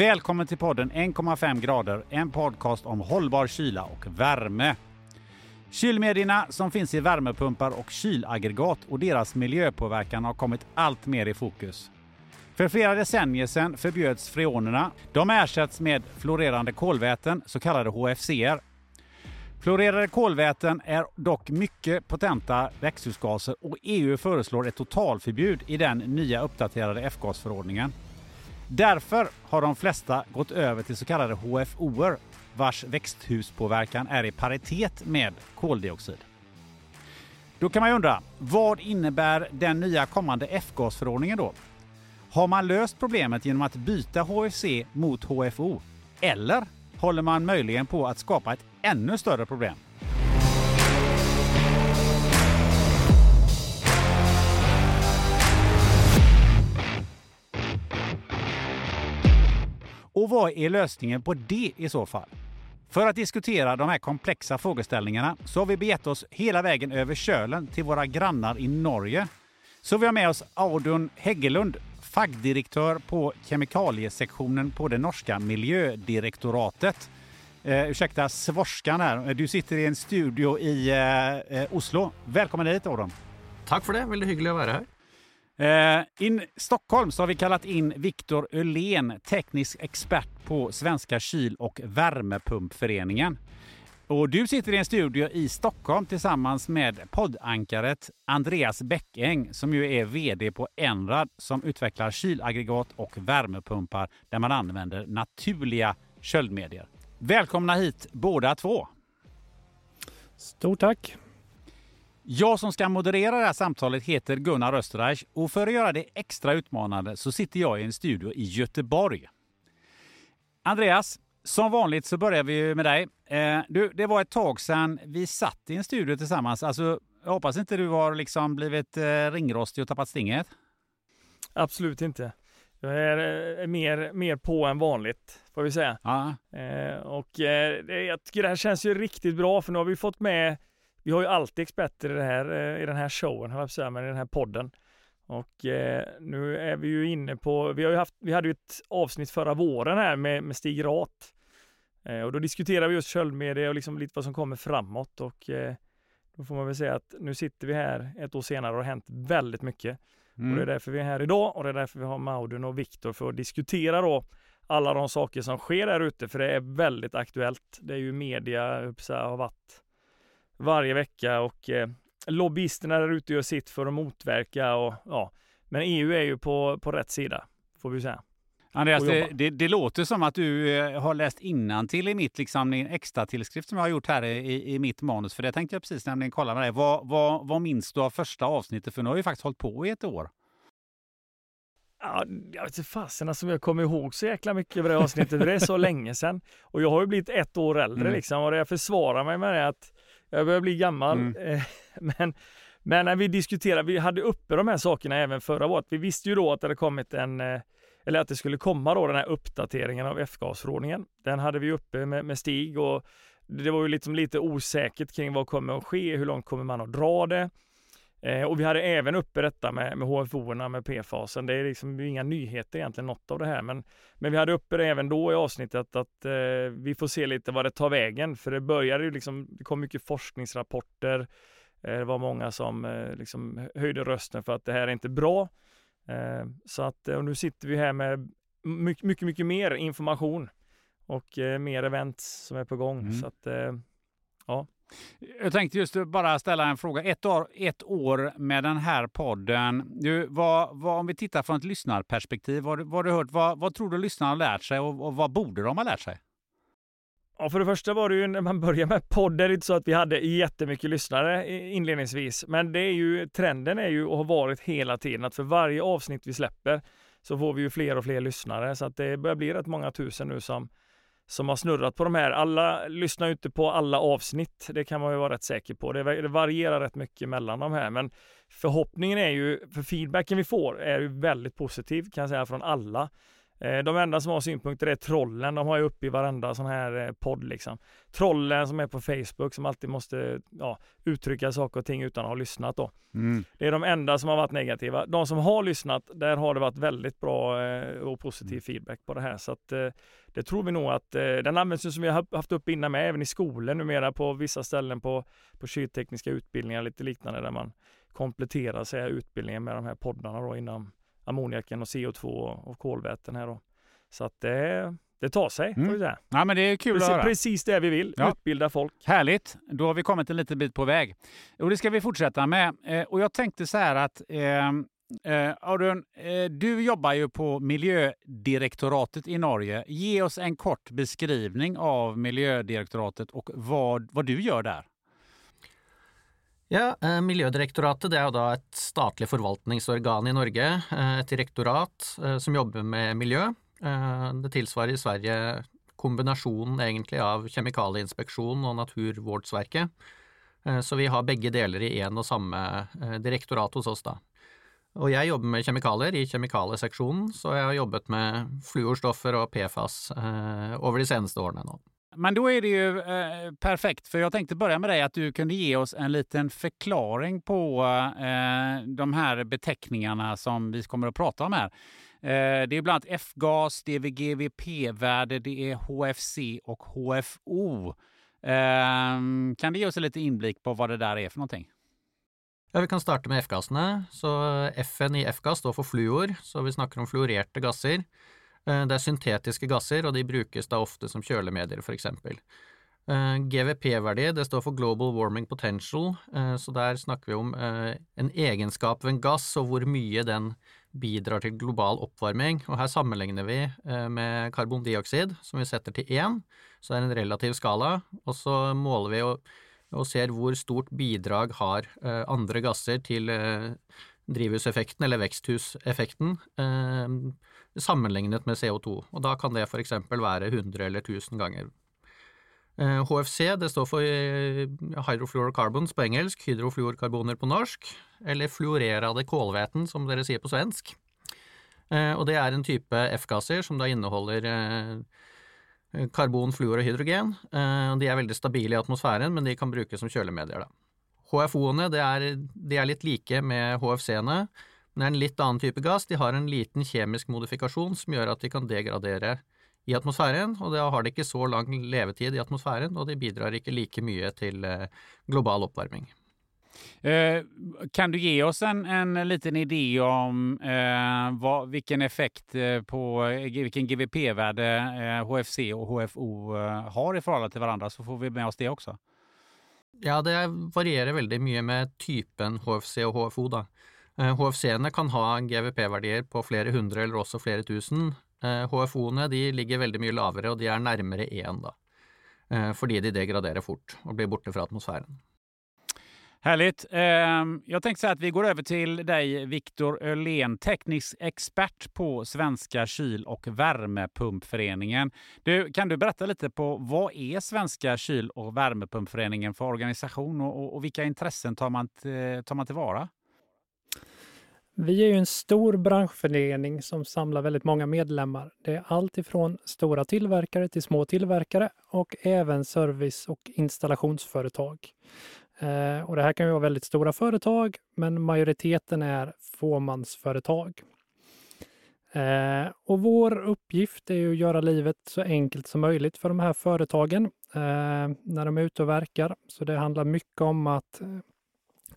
Välkommen till podden 1,5 grader, en podcast om hållbar kyla och värme. Kylmedierna som finns i värmepumpar och kylaggregat och deras miljöpåverkan har kommit allt mer i fokus. För flera decennier sedan förbjöds freonerna. De ersätts med fluorerande kolväten, så kallade HFCR. Fluorerade kolväten är dock mycket potenta växthusgaser och EU föreslår ett totalförbud i den nya uppdaterade F-gasförordningen. Därför har de flesta gått över till så kallade HFOer vars växthuspåverkan är i paritet med koldioxid. Då kan man ju undra, vad innebär den nya kommande F-gasförordningen då? Har man löst problemet genom att byta HFC mot HFO? Eller håller man möjligen på att skapa ett ännu större problem? Och vad är lösningen på det i så fall? För att diskutera de här komplexa frågeställningarna så har vi begett oss hela vägen över Kölen till våra grannar i Norge. Så vi har med oss Audun Häggelund, fackdirektör på kemikaliesektionen på det norska miljödirektoratet. Eh, ursäkta svorskan här. Du sitter i en studio i eh, eh Oslo. Välkommen hit Audun. Tack för det. Väldigt hyggligt att vara här. Eh, I Stockholm så har vi kallat in Viktor Öhlén, teknisk expert på Svenska kyl och värmepumpföreningen. Och du sitter i en studio i Stockholm tillsammans med poddankaret Andreas Bäckäng som ju är VD på Enrad som utvecklar kylaggregat och värmepumpar där man använder naturliga köldmedier. Välkomna hit båda två! Stort tack! Jag som ska moderera det här samtalet heter Gunnar Österreich och för att göra det extra utmanande så sitter jag i en studio i Göteborg. Andreas, som vanligt så börjar vi med dig. Eh, du, det var ett tag sedan vi satt i en studio tillsammans. Alltså, jag hoppas inte du har liksom blivit eh, ringrostig och tappat stinget? Absolut inte. Jag är eh, mer, mer på än vanligt, får vi säga. Ja. Och jag tycker det här känns ju riktigt bra, för nu har vi fått med vi har ju alltid experter i, det här, eh, i den här showen, höll jag säga, men i den här podden. Och eh, nu är vi ju inne på, vi, har ju haft, vi hade ju ett avsnitt förra våren här med, med Stig Rat. Eh, och då diskuterar vi just köldmedia och liksom lite vad som kommer framåt. Och eh, då får man väl säga att nu sitter vi här ett år senare och det har hänt väldigt mycket. Mm. Och det är därför vi är här idag och det är därför vi har Maudun och Viktor för att diskutera då alla de saker som sker där ute, för det är väldigt aktuellt. Det är ju media, så har varit varje vecka och eh, lobbyisterna där ute gör sitt för att motverka och ja, men EU är ju på, på rätt sida, får vi säga. Andreas, det, det, det, låter som att du eh, har läst till i mitt liksom, extra tillskrift som jag har gjort här i, i mitt manus. För det tänkte jag precis nämligen kolla med dig. Vad, vad, vad minns du av första avsnittet? För nu har vi faktiskt hållit på i ett år. Ja, jag vet inte fasen alltså jag kommer ihåg så jäkla mycket av det avsnittet, det är så länge sedan. Och jag har ju blivit ett år äldre mm. liksom och det jag försvarar mig med det att jag börjar bli gammal. Mm. Eh, men, men när vi diskuterade, vi hade uppe de här sakerna även förra året. Vi visste ju då att det hade kommit en, eh, eller att det skulle komma då den här uppdateringen av F-gasförordningen. Den hade vi uppe med, med Stig och det var ju liksom lite osäkert kring vad kommer att ske, hur långt kommer man att dra det? Eh, och vi hade även uppe detta med, med HFO-erna med P-fasen. Det är liksom inga nyheter egentligen något av det här, men, men vi hade uppe det även då i avsnittet att, eh, vi får se lite vad det tar vägen, för det började ju liksom, det kom mycket forskningsrapporter. Eh, det var många som eh, liksom höjde rösten för att det här är inte bra. Eh, så att, och nu sitter vi här med mycket, mycket, mycket mer information och mer events som är på gång. Mm. Så att, ja. Jag tänkte just bara ställa en fråga. Ett år, ett år med den här podden. Du, vad, vad, om vi tittar från ett lyssnarperspektiv, vad, vad, du hört, vad, vad tror du lyssnarna har lärt sig och, och vad borde de ha lärt sig? Ja, för det första var det ju när man började med podden, det är inte så att vi hade jättemycket lyssnare inledningsvis. Men det är ju, trenden är ju och har varit hela tiden att för varje avsnitt vi släpper så får vi ju fler och fler lyssnare. Så att det börjar bli rätt många tusen nu som, som har snurrat på de här. Alla lyssnar ju inte på alla avsnitt. Det kan man ju vara rätt säker på. Det, varierar rätt mycket mellan de här, men förhoppningen är ju, för feedbacken vi får är ju väldigt positiv kan jag säga från alla. Eh, de enda som har synpunkter är trollen. De har ju uppe i varenda sån här eh, podd liksom. Trollen som är på Facebook som alltid måste ja, uttrycka saker och ting utan att ha lyssnat då. Mm. Det är de enda som har varit negativa. De som har lyssnat, där har det varit väldigt bra eh, och positiv Mm. feedback på det här. Så att, det tror vi nog att den används som vi har haft upp innan med, även i skolor numera på vissa ställen på, på kyltekniska utbildningar, lite liknande där man kompletterar sig utbildningen med de här poddarna då inom ammoniaken och CO2 och kolväten här då. Så att det, det tar sig, Mm. får vi säga. Ja, men det är kul Precis, att höra. precis det vi vill, Ja. utbilda folk. Härligt, då har vi kommit en liten bit på väg. Och det ska vi fortsätta med. Eh, och jag tänkte så här att eh, eh, Audun, eh, du jobbar ju på miljödirektoratet i Norge. Ge oss en kort beskrivning av miljödirektoratet och vad, vad du gör där. Ja, eh, Miljødirektoratet det er jo da et statlig forvaltningsorgan i Norge. Eh, et direktorat eh, som jobber med miljø. Det tilsvarer i Sverige kombinasjonen egentlig av Kjemikalieinspeksjonen og Naturvårdsverket. Så vi har begge deler i én og samme direktorat hos oss, da. Og jeg jobber med kjemikalier i kjemikalieseksjonen, så jeg har jobbet med fluorstoffer og PFAS over de seneste årene nå. Men då är det ju eh, perfekt, för jag tänkte börja med dig att du kunde ge oss en liten förklaring på eh, de här beteckningarna som vi kommer att prata om här. Eh, det är bland annat F-gas, det är VGVP-värde, det är HFC och HFO. Eh, kan du ge oss en liten inblick på vad det där är för någonting? Ja, Vi kan starta med f-gaserna. Så eh, F-en i F-gas står för fluor, så vi snackar om fluorerade gaser. Eh, det er syntetiske gasser, og de brukes da ofte som kjølemedier, f.eks. Eh, GVP-verdi det står for Global Warming Potential, eh, så der snakker vi om en egenskap ved en gass og hvor mye den bidrar til global oppvarming. Og her sammenligner vi med karbondioksid, som vi setter til én, så det er en relativ skala, og så måler vi og, og ser hvor stort bidrag har andre gasser til drivhuseffekten, eller veksthuseffekten, eh, sammenlignet med CO2. Og da kan det f.eks. være 100 eller 1000 ganger. Eh, HFC det står for eh, hydrofluorocarbons på engelsk, hydrofluorkarboner på norsk, eller fluorerade kålveten, som dere sier på svensk. Eh, og det er en type F-gasser som da inneholder karbon, fluor og hydrogen. De er veldig stabile i atmosfæren, men de kan brukes som kjølemedier. HFO-ene er, er litt like med HFC-ene, det er en litt annen type gass. De har en liten kjemisk modifikasjon som gjør at de kan degradere i atmosfæren, og da har de ikke så lang levetid i atmosfæren, og de bidrar ikke like mye til eh, global oppvarming. Eh, kan du ge oss en, en liten idé om eh, vad, vilken effekt eh, på vilken GVP-värde eh, HFC och HFO har i förhållande till varandra så får vi med oss det också. Ja, det varierer veldig mye med typen HFC og HFO, da. Eh, HFC-ene kan ha GVP-verdier på flere hundre eller også flere tusen. Eh, HFO-ene de ligger veldig mye lavere, og de er nærmere én, da. Eh, fordi de degraderer fort og blir borte fra atmosfæren. Härligt. Ehm, jag tänkte säga att vi går över till dig, Viktor Öhlén, teknisk expert på Svenska kyl och värmepumpföreningen. Du, kan du berätta lite på vad är Svenska kyl och värmepumpföreningen för organisation och, och, vilka intressen tar man, tar man tillvara? Vi är ju en stor branschförening som samlar väldigt många medlemmar. Det är allt ifrån stora tillverkare till små tillverkare och även service och installationsföretag. Eh, och det här kan ju vara väldigt stora företag, men majoriteten är fåmansföretag. Eh, och vår uppgift är ju att göra livet så enkelt som möjligt för de här företagen eh, när de är ute och verkar. Så det handlar mycket om att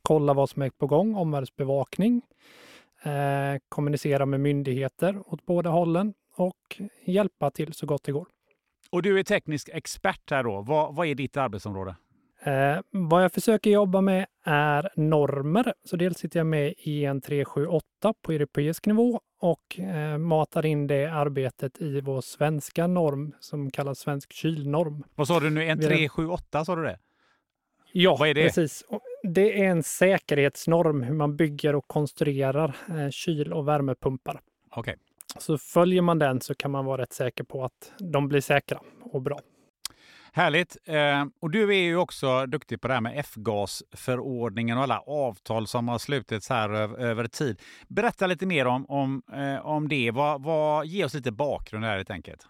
kolla vad som är på gång, omvärldsbevakning, eh, kommunicera med myndigheter åt båda hållen och hjälpa till så gott det går. Och du är teknisk expert här då. Vad, vad är ditt arbetsområde? Eh, vad jag försöker jobba med är normer. Så dels sitter jag med i en 378 på europeisk nivå och eh, matar in det arbetet i vår svenska norm som kallas svensk kylnorm. Vad sa du nu? En Vi är- 378 sa du det? Ja, precis. Och Det är en säkerhetsnorm hur man bygger och konstruerar eh, kyl och värmepumpar. Okej. Så följer man den så kan man vara rätt säker på att de blir säkra och bra. Härligt! Eh, och du är ju också duktig på det här med F-gasförordningen och alla avtal som har slutits här över, över tid. Berätta lite mer om, om, eh, om det. Vad, vad, ge oss lite bakgrund här helt enkelt.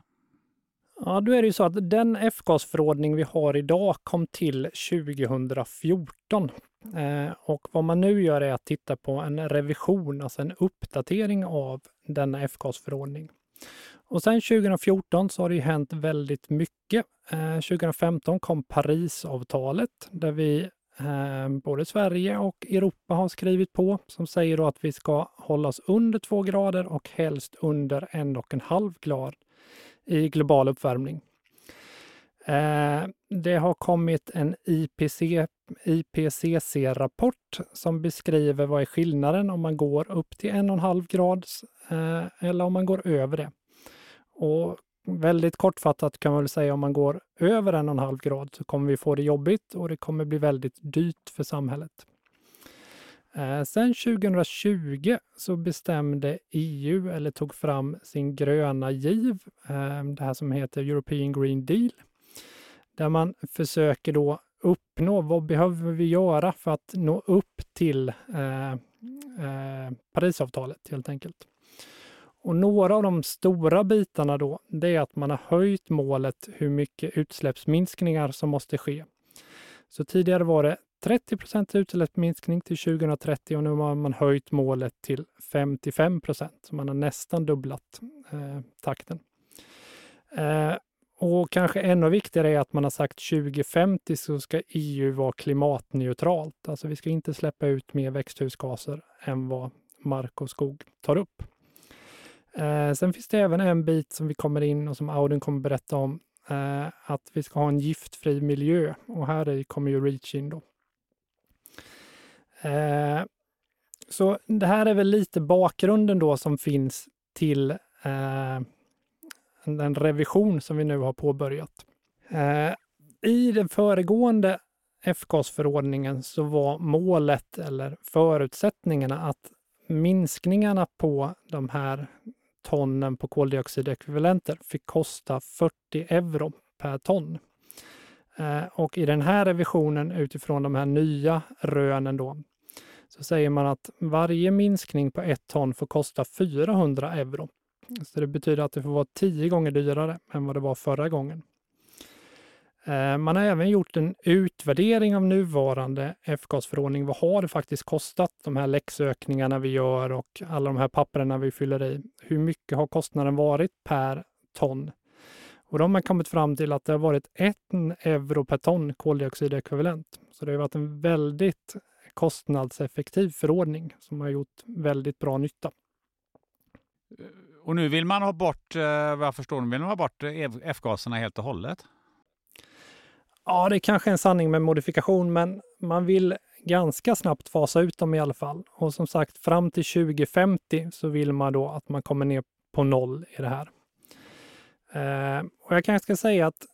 Ja, då är det ju så att den F-gasförordning vi har idag kom till 2014. Eh, och vad man nu gör är att titta på en revision, alltså en uppdatering av denna F-gasförordning. Och sen 2014 så har det ju hänt väldigt mycket. Eh, 2015 kom Parisavtalet där vi eh, både Sverige och Europa har skrivit på som säger då att vi ska hålla oss under två grader och helst under en och en halv grad i global uppvärmning. Eh, det har kommit en IPC, IPCC-rapport som beskriver vad är skillnaden om man går upp till 1,5 grad eh, eller om man går över det. Och väldigt kortfattat kan man väl säga om man går över en och en halv grad så kommer vi få det jobbigt och det kommer bli väldigt dyrt för samhället. Eh, sen 2020 så bestämde EU, eller tog fram sin gröna giv, ehm, det här som heter European Green Deal, där man försöker då uppnå vad behöver vi göra för att nå upp till eh, eh, Parisavtalet helt enkelt. Och några av de stora bitarna då, det är att man har höjt målet hur mycket utsläppsminskningar som måste ske. Så tidigare var det 30% utsläppsminskning till 2030 och nu har man höjt målet till 55% man har nästan dubblat eh, takten. Eh, och kanske ännu viktigare är att man har sagt 2050 så ska EU vara klimatneutralt. Alltså vi ska inte släppa ut mer växthusgaser än vad mark och skog tar upp. Eh, sen finns det även en bit som vi kommer in och som Audun kommer berätta om, eh, att vi ska ha en giftfri miljö och här kommer ju Reach in då. Eh, så det här är väl lite bakgrunden då som finns till eh, den revision som vi nu har påbörjat. Eh, I den föregående F-gasförordningen så var målet eller förutsättningarna att minskningarna på de här tonnen på koldioxidekvivalenter fick kosta 40 euro per ton. Eh, och i den här revisionen utifrån de här nya rönen då, så säger man att varje minskning på ett ton får kosta 400 euro. Så det betyder att det får vara tio gånger dyrare än vad det var förra gången. Eh, man har även gjort en utvärdering av nuvarande F-gasförordning. Vad har det faktiskt kostat, de här läxökningarna vi gör och alla de här papperna vi fyller i? Hur mycket har kostnaden varit per ton? Och de har kommit fram till att det har varit 1 euro per ton koldioxidekvivalent. Så det har varit en väldigt kostnadseffektiv förordning som har gjort väldigt bra nytta. Och nu vill man ha bort, eh, vad jag förstår, vill man ha bort F-gaserna helt och hållet? Ja, det är kanske en sanning med modifikation, men man vill ganska snabbt fasa ut dem i alla fall. Och som sagt, fram till 2050 så vill man då att man kommer ner på noll i det här. Eh, och jag kanske ska säga att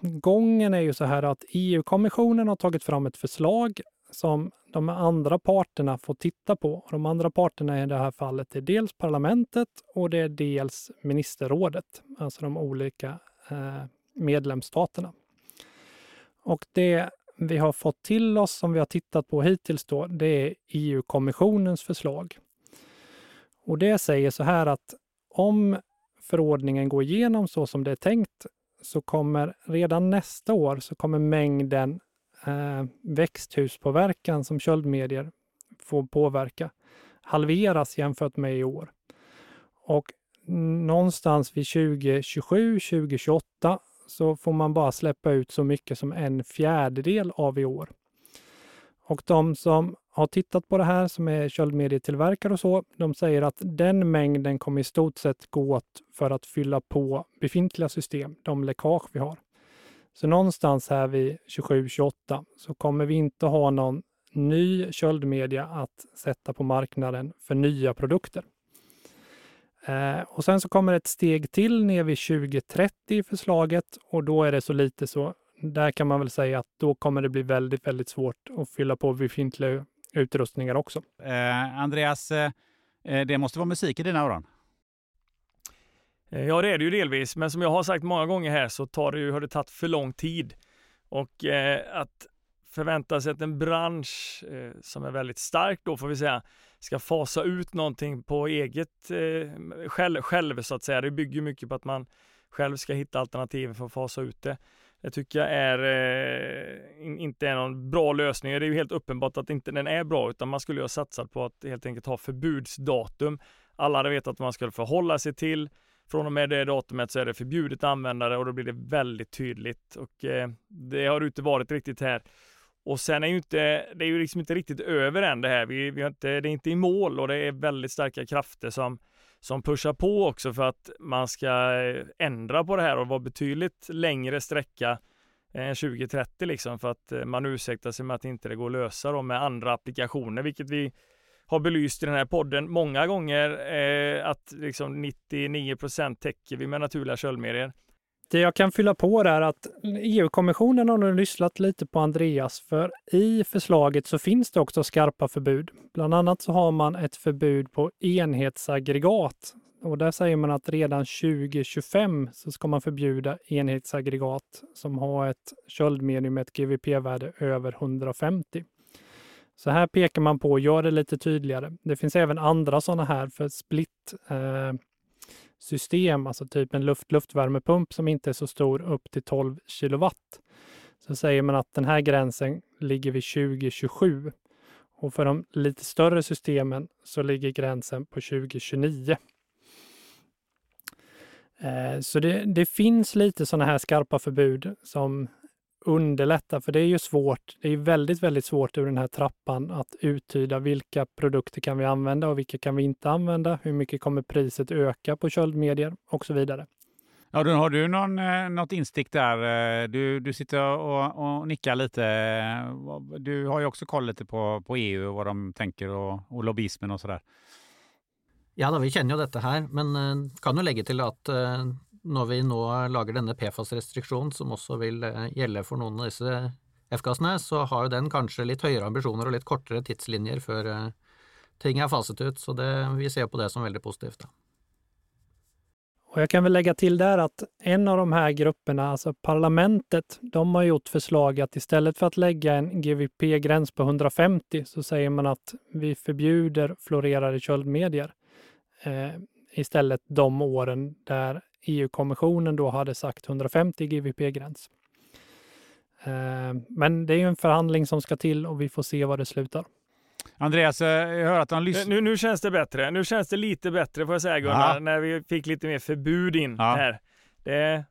gången är ju så här att EU-kommissionen har tagit fram ett förslag som de andra parterna får titta på. De andra parterna i det här fallet är dels parlamentet och det är dels ministerrådet, alltså de olika eh, medlemsstaterna. Och det vi har fått till oss som vi har tittat på hittills då, det är EU-kommissionens förslag. Och det säger så här att om förordningen går igenom så som det är tänkt så kommer redan nästa år så kommer mängden eh, växthuspåverkan som köldmedier får påverka halveras jämfört med i år. Och någonstans vid 2027, 2028 så får man bara släppa ut så mycket som en fjärdedel av i år. Och de som har tittat på det här, som är köldmedietillverkare och så, de säger att den mängden kommer i stort sett gå åt för att fylla på befintliga system, de läckage vi har. Så någonstans här vid 27-28 så kommer vi inte ha någon ny köldmedia att sätta på marknaden för nya produkter. Eh, och sen så kommer ett steg till ner vid 2030 i förslaget och då är det så lite så där kan man väl säga att då kommer det bli väldigt, väldigt svårt att fylla på befintliga utrustningar också. Eh, Andreas, eh, eh det måste vara musik i dina öron? Eh, ja, det är det ju delvis, men som jag har sagt många gånger här så tar det ju, har det tagit för lång tid. Och eh, att förvänta sig att en bransch eh, som är väldigt stark då får vi säga ska fasa ut någonting på eget eh, själv, själv så att säga. Det bygger mycket på att man själv ska hitta alternativ för att fasa ut det. Det tycker jag är, eh, inte är någon bra lösning. Det är ju helt uppenbart att inte den är bra utan man skulle ha satsat på att helt enkelt ha förbudsdatum. Alla hade vetat vad man skulle förhålla sig till. Från och med det datumet så är det förbjudet att använda det och då blir det väldigt tydligt och eh, det har inte varit riktigt här. Och sen är ju inte, det är ju liksom inte riktigt över än det här. Vi, vi har inte, det är inte i mål och det är väldigt starka krafter som, som pushar på också för att man ska eh, ändra på det här och vara betydligt längre sträcka än 2030 liksom för att eh, man ursäktar sig med att inte det går att lösa då med andra applikationer, vilket vi har belyst i den här podden många gånger eh, att liksom 99% täcker vi med naturliga köldmedier. Det jag kan fylla på är att EU-kommissionen har nu lyssnat lite på Andreas, för i förslaget så finns det också skarpa förbud. Bland annat så har man ett förbud på enhetsaggregat. Och där säger man att redan 2025 så ska man förbjuda enhetsaggregat som har ett köldmedium med ett GVP-värde över 150. Så här pekar man på, gör det lite tydligare. Det finns även andra sådana här för split eh, system, alltså typ en luft-luftvärmepump som inte är så stor, upp till 12 kilowatt. Så säger man att den här gränsen ligger vid 2027 och för de lite större systemen så ligger gränsen på 2029. Eh, så det, det finns lite sådana här skarpa förbud som underlätta, för det är ju svårt. Det är väldigt, väldigt svårt ur den här trappan att uttyda vilka produkter kan vi använda och vilka kan vi inte använda? Hur mycket kommer priset öka på köldmedier och så vidare. Ja, då har du någon, eh, något instick där? Eh, du, du sitter och, och nickar lite. Du har ju också koll lite på, på EU och vad de tänker och, och lobbyismen och sådär. Ja, da, vi kjenner jo dette her, men kan jo legge til at uh, når vi nå lager denne PFAS-restriksjonen, som også vil eh, gjelde for noen av disse F-gassene, så har jo den kanskje litt høyere ambisjoner og litt kortere tidslinjer før eh, ting er faset ut. Så det, vi ser på det som väldigt positivt. Da. Och jag kan väl lägga till där att en av de här grupperna, alltså parlamentet, de har gjort förslag att istället för att lägga en GVP-gräns på 150 så säger man att vi förbjuder florerade köldmedier. Eh, istället de åren där EU-kommissionen då hade sagt 150 GVP-gräns. Eh, men det är ju en förhandling som ska till och vi får se var det slutar. Andreas, eh, jag hör att han lyssnar. Nu, nu känns det bättre. Nu känns det lite bättre får jag säga Gunnar, när vi fick lite mer förbud in ja. här. Det,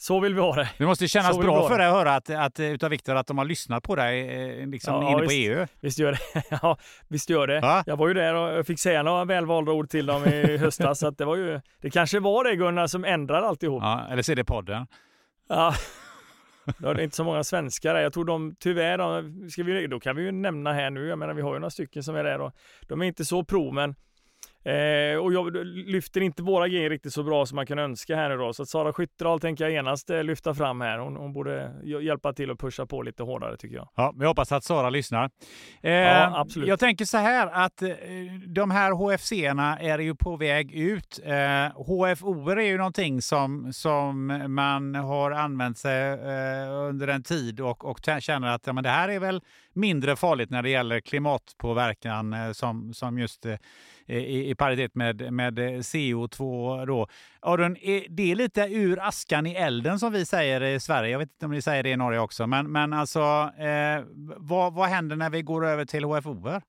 så vill vi ha det. Det måste kännas bra för dig att höra att, att, utav Viktor att de har lyssnat på dig eh, liksom ja, inne visst, på EU. Visst gör det. ja, visst gör det. Ja. Jag var ju där och fick säga några välvalda ord till dem i höstas. så att det, var ju, det kanske var det Gunnar som ändrade alltihop. Ja, eller så är det podden. Ja. Då är det inte så många svenskar där. Jag tror de tyvärr, ska vi, då kan vi ju nämna här nu, jag menar vi har ju några stycken som är där och de är inte så pro men Eh, och jag lyfter inte våra grejer riktigt så bra som man kan önska här nu då. Så att Sara Skyttedal tänker jag genast eh, lyfta fram här. Hon, hon, borde hjälpa till och pusha på lite hårdare tycker jag. Ja, vi hoppas att Sara lyssnar. Eh, ja, absolut. Jag tänker så här att eh, de här HFC-erna är ju på väg ut. Eh, HFO är ju någonting som, som man har använt sig eh, under en tid och, och känner att ja, men det här är väl mindre farligt när det gäller klimatpåverkan eh, som, som just i, i paritet med, med eh, CO2. Då. Aron, det är lite ur askan i elden som vi säger i Sverige. Jag vet inte om ni säger det i Norge också. Men, men alltså, eh, vad, vad händer när vi går över till HFO?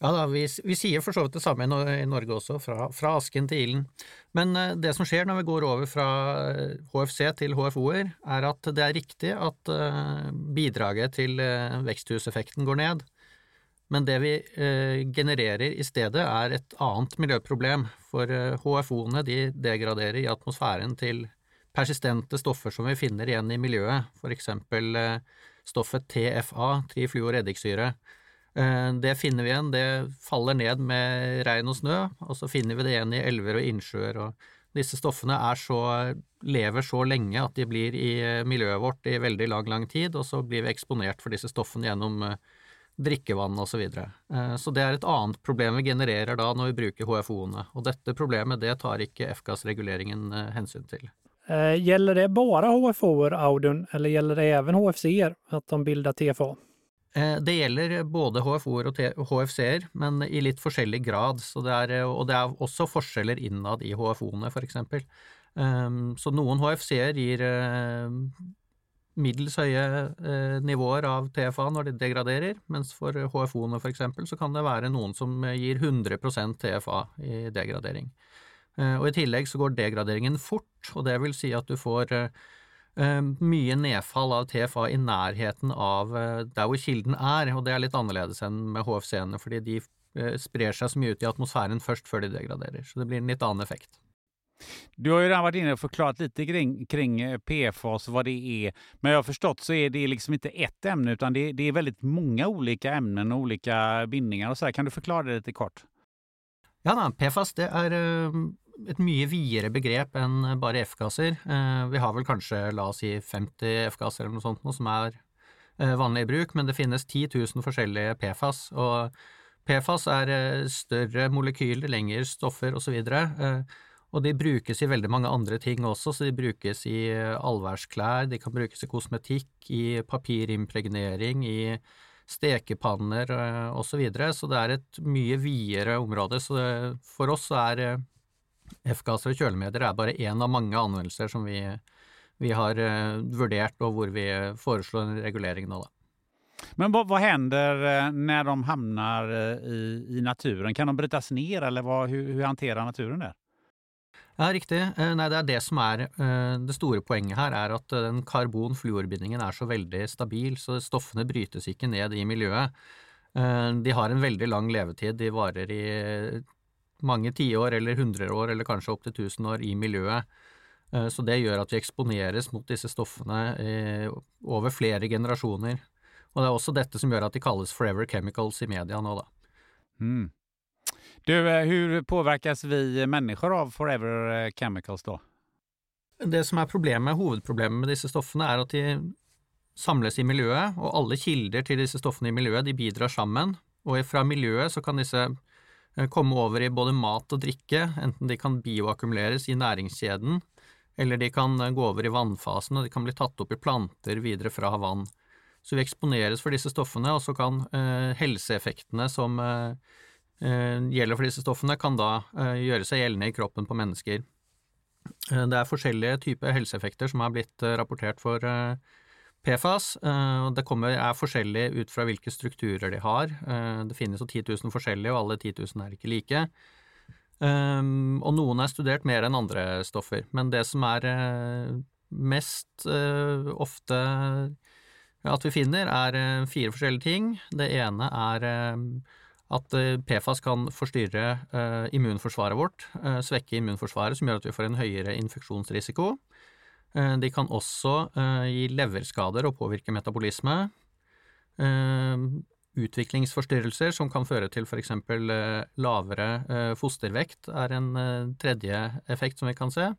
Ja, da, vi, vi sier for så vidt det samme i Norge också från fra asken til ilden. Men eh, det som sker när vi går över från eh, HFC till til HFO-er, det är riktigt att bidraget till växthuseffekten går ned. Men det vi genererar genererer i stedet, er et annet miljøproblem. For eh, HFO-ene de degraderer i atmosfæren til persistente stoffer som vi finner igjen i miljøet, f.eks. exempel eh, stoffet TFA, trifluoreddiksyre. Det finner vi igjen, det faller ned med regn og snø, og så finner vi det igjen i elver og innsjøer. og disse stoffene så, lever så lenge at de blir i miljön miljøet vårt i veldig lang, lang tid, og så blir vi eksponert for disse stoffene gjennom uh, drikkevann osv. Så, videre. så det er et annet problem vi genererer da når vi bruker HFO-ene. Og dette problemet det tar ikke FGAS-reguleringen hensyn til. Gäller det bara HFO-er, Audun, eller gäller det även HFC-er, att de bildar TFA? Det gjelder både HFO-er og HFC-er, men i litt forskjellig grad. Det er, og det er også forskjeller innad i HFO-ene, f.eks. Så noen HFC-er gir middels høye eh, nivåer av TFA når de degraderer, mens for HFO-ene f.eks. så kan det være noen som gir 100% TFA i degradering. Eh, og I tillegg så går degraderingen fort, og det vil si at du får eh, mye nedfall av TFA i nærheten av der hvor kilden er, og det er litt annerledes enn med HFC-ene, fordi de sprer seg så mye ut i atmosfæren først før de degraderer, så det blir en litt annen effekt. Du har ju redan varit inne och förklarat lite kring, kring eh, PFAS och vad det är. Men jag har förstått så är det liksom inte ett ämne utan det, det är väldigt många olika ämnen och olika bindningar. och så här. Kan du förklara det lite kort? Ja, da, PFAS det är eh, ett mycket vidare begrepp än bara F-gasser. Eh, vi har väl kanske låt oss säga 50 F-gasser eller något sånt som är vanliga i bruk, men det finns 10 000 olika PFAS. Och PFAS är större molekyler, längre stoffer och så vidare. Og de brukes i veldig mange andre ting også, så de brukes i eh, allværsklær, de kan brukes i kosmetikk, i papirimpregnering, i stekepanner eh, osv. Så, videre. så det er et mye videre område. Så for oss så er eh, F-gasser og kjølemedier er bare én av mange anvendelser som vi, vi har vurdert, og hvor vi foreslår en regulering nå, da. Men vad, vad, händer när de hamnar i, i naturen? Kan de brytas ner eller vad, hur, hur hanterar naturen det? Ja, riktig. Eh, nei, det er det som er eh, det store poenget her, er at eh, den karbon-fluorbindingen er så veldig stabil, så stoffene brytes ikke ned i miljøet. De har en veldig lang levetid, de varer i mange tiår eller hundre år eller kanskje opptil tusen år i miljøet. Så det gjør at vi eksponeres mot disse stoffene over flere generasjoner. Og det er også dette som gjør at de kalles forever chemicals i media nå, da. Mm. Du, eh, hur påverkas vi människor av Forever eh, Chemicals då? Det som är problemet, huvudproblemet med dessa stoffene, är att de samlas i miljön och alla kilder till dessa stoffene i miljön de bidrar samman. Och fra miljön så kan dessa eh, komma över i både mat och dryck, enten de kan bioackumuleras i näringskedjan eller de kan gå över i vannfasen, och de kan bli tagna upp i planter vidare från vatten. Så vi exponeras för dessa stoffene, och så kan eh, som Eh, Eh, gjelder for disse stoffene, kan da eh, gjøre seg gjeldende i kroppen på mennesker. Eh, det er forskjellige typer helseeffekter som har blitt eh, rapportert for eh, PFAS. Det kommer, er forskjellig ut fra hvilke strukturer de har. Det finnes jo 10 000 forskjellige, og alle 10 000 er ikke like. Og noen er studert mer enn andre stoffer. Men det som er mest ofte at vi finner, er fire forskjellige ting. Det ene er at eh, PFAS kan forstyrre eh, immunforsvaret vårt, eh, svekke immunforsvaret, som gjør at vi får en høyere infeksjonsrisiko. De kan også gi leverskader og påvirke metabolisme. Utviklingsforstyrrelser som kan føre til f.eks. lavere fostervekt, er en tredje effekt som vi kan se.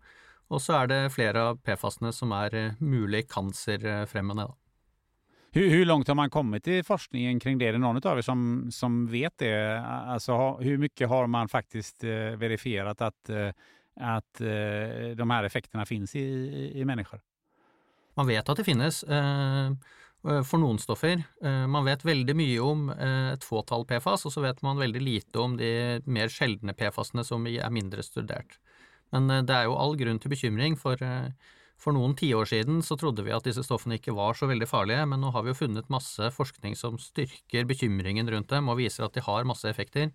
Og så er det flere av PFAS-ene som er mulig cancerfremmende. Da. Hur, hur, långt har man kommit i forskningen kring det? Är det någon av er som, som vet det? Alltså, hur mycket har man faktiskt eh, verifierat att, eh, att eh, de här effekterna finns i, i, i människor? Man vet att det finns, eh, eh for noen stoffer. Eh, man vet väldigt mycket om eh, ett fåtal PFAS, och så vet man väldigt lite om de mer sällsynta PFAS som är mindre studerat. Men det är ju all grund till bekymring, för for noen tiår siden så trodde vi at disse stoffene ikke var så veldig farlige, men nå har vi jo funnet masse forskning som styrker bekymringen rundt dem og viser at de har masse effekter.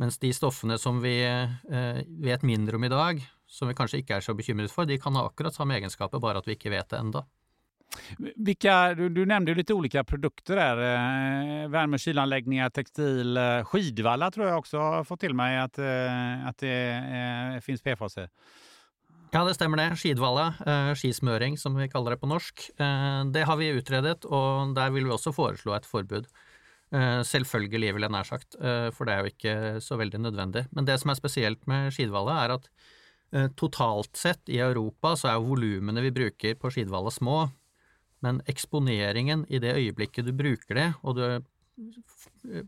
Mens de stoffene som vi eh, vet mindre om i dag, som vi kanskje ikke er så bekymret for, de kan ha akkurat samme egenskaper, bare at vi ikke vet det enda. Vilka, du, du nämnde lite olika produkter där. Eh, värme och kylanläggningar, textil, eh, skidvalla tror jag också har fått till mig att, eh, att det eh, finns PFAS i. Ja, det stemmer det. Skidvalla, eh, skismøring som vi kaller det på norsk. Eh, det har vi utredet, og der vil vi også foreslå et forbud. Eh, selvfølgelig, vil jeg nær sagt, for det er jo ikke så veldig nødvendig. Men det som er spesielt med skidvalla, er at totalt sett i Europa så er volumene vi bruker på skidvalla små, men eksponeringen i det øyeblikket du bruker det, og du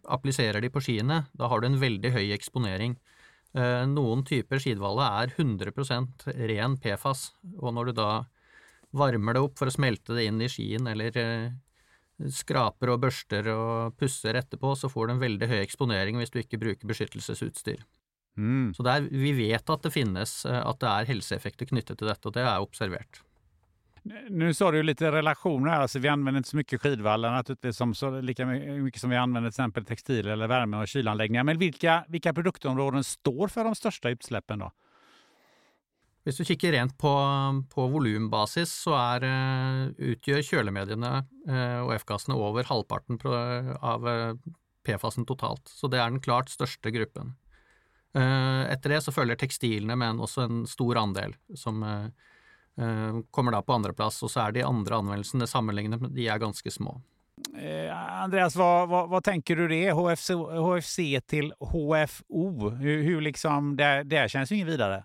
appliserer de på skiene, da har du en veldig høy eksponering. Noen typer skidhvale er 100% ren PFAS, og når du da varmer det opp for å smelte det inn i skien, eller skraper og børster og pusser etterpå, så får du en veldig høy eksponering hvis du ikke bruker beskyttelsesutstyr. Mm. Så der, vi vet at det finnes, at det er helseeffekter knyttet til dette, og det er observert. Nu sa du lite relationer här, alltså vi använder inte så mycket skidvallar naturligtvis som så, lika mycket som vi använder till exempel textil eller värme och kylanläggningar. Men vilka, vilka produktområden står för de största utsläppen då? Om du kikker rent på, på volumbasis, så är, utgör eh, utgjør kjølemediene eh, F-gassene över halvparten av eh, PFAS-en totalt. Så det är den klart största gruppen. Efter det så følger tekstilene med en, også en stor andel, som Eh, kommer da på andreplass, og så er de andre anvendelsene sammenlignet med de er ganske små. Eh, Andreas, vad, vad, vad, tänker du det? HFC, HFC till HFO, hur, hur liksom, det, det känns ju inget vidare.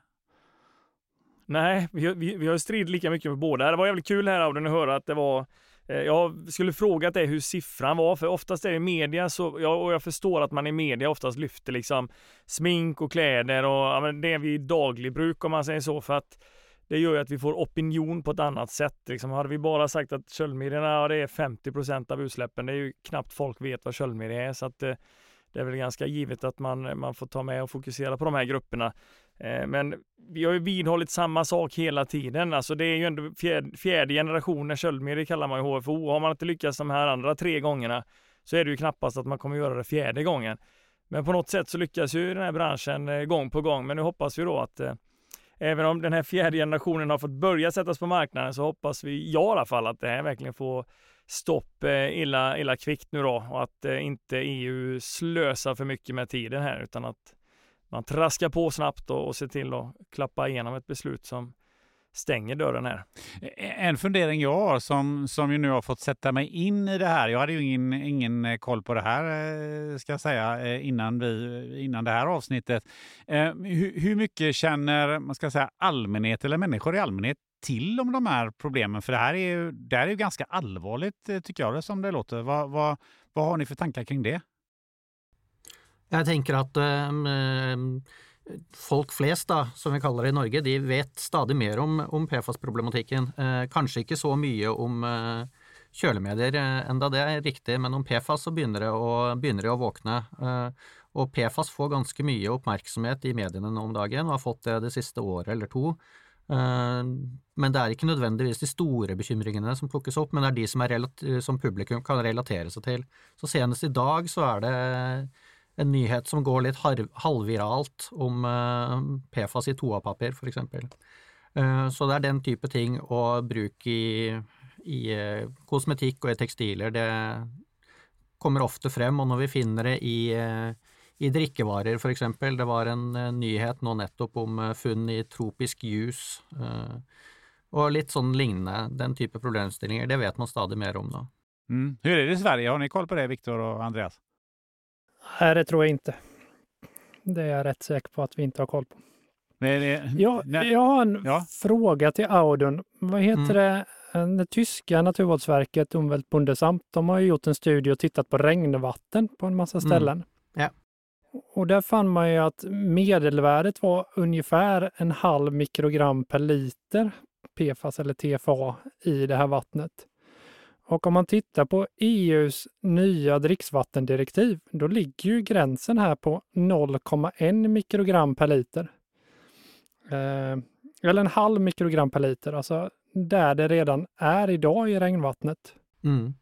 Nej, vi, vi, vi har stridit lika mycket med båda. Det var jävligt kul här Auden att höra att det var eh, jag skulle frågat dig hur siffran var, för oftast är det media så, ja, och jag förstår att man i media oftast lyfter liksom smink och kläder och ja, det är vi daglig bruk om man säger så, för att det gör ju att vi får opinion på ett annat sätt. Liksom, hade vi bara sagt att köldmedierna ja, det är 50% av utsläppen, det är ju knappt folk vet vad köldmedia är. Så att, eh, det är väl ganska givet att man, eh, man får ta med och fokusera på de här grupperna. Eh, men vi har ju vidhållit samma sak hela tiden. Alltså det är ju ändå fjärde, fjärde generationen köldmedier kallar man ju HFO. Har man inte lyckats de här andra tre gångerna så är det ju knappast att man kommer göra det fjärde gången. Men på något sätt så lyckas ju den här branschen eh, gång på gång. Men nu hoppas vi då att eh, även om den här fjärde generationen har fått börja sättas på marknaden så hoppas vi, jag i alla fall, att det här verkligen får stopp eh, illa, illa kvickt nu då och att eh, inte EU slösar för mycket med tiden här utan att man traskar på snabbt och, och ser till att klappa igenom ett beslut som stänger dörren här. En fundering jag har som, som ju nu har fått sätta mig in i det här. Jag hade ju ingen, ingen eh, koll på det här eh, ska jag säga eh, innan, vi, innan det här avsnittet. Hur, hur mycket känner man ska säga, allmänhet eller människor i allmänhet till om de här problemen? För det här är ju, det här är ju ganska allvarligt tycker jag det som det låter. Vad, vad, vad har ni för tankar kring det? Jag tänker att um, folk flest, da, som vi kaller det i Norge, de vet stadig mer om, om PFAS-problematikken. Eh, kanskje ikke så mye om eh, kjølemedier eh, enda det er riktig, men om PFAS så begynner det å, begynner det å våkne. Eh, og PFAS får ganske mye oppmerksomhet i mediene nå om dagen, og har fått det det siste året eller to. Eh, men det er ikke nødvendigvis de store bekymringene som plukkes opp, men det er de som, som publikum kan relatere seg til. Så senest i dag så er det en nyhet som går litt halvviralt om eh, PFAS i toapapir, f.eks. Eh, så det er den type ting, å bruk i, i eh, kosmetikk og i tekstiler, det kommer ofte frem. Og når vi finner det i, i drikkevarer, f.eks. Det var en nyhet nå nettopp om funn i tropisk juice. og litt sånn lignende, den type problemstillinger. Det vet man stadig mer om nå. Mm. Hur är det i Sverige? Har ni koll på det, Viktor och Andreas? Nej, det tror jag inte. Det är jag rätt säker på att vi inte har koll på. Nej, det, jag, jag har en ja. fråga till Audun. Vad heter mm. det? Det tyska naturvårdsverket, Umweltbundesamt, de har gjort en studie och tittat på regnvatten på en massa mm. ställen. Mm. Ja. Och där fann man ju att medelvärdet var ungefär en halv mikrogram per liter PFAS eller TFA i det här vattnet. Och om man tittar på EUs nya dricksvattendirektiv, då ligger ju gränsen här på 0,1 mikrogram per liter. Eh, eller en halv mikrogram per liter, alltså där det redan är idag i regnvattnet. Mm.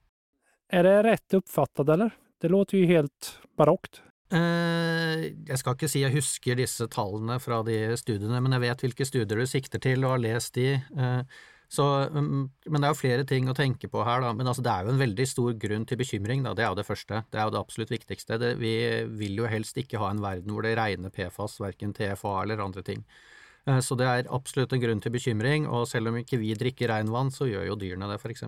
Är det rätt uppfattat eller? Det låter ju helt barockt. Eh, jeg skal ikke si jeg husker disse tallene fra de studiene, men jeg vet hvilke studier du sikter til og har lest de. Eh, så, mm, mm, men det er jo flere ting å tenke på her, da. Men altså, det er jo en veldig stor grunn til bekymring, da. Det er jo det første. Det er jo det absolutt viktigste. Det, vi vil jo helst ikke ha en verden hvor det regner PFAS, verken TFA eller andre ting. Eh, så det er absolutt en grunn til bekymring, og selv om ikke vi drikker regnvann, så gjør jo dyrene det, f.eks.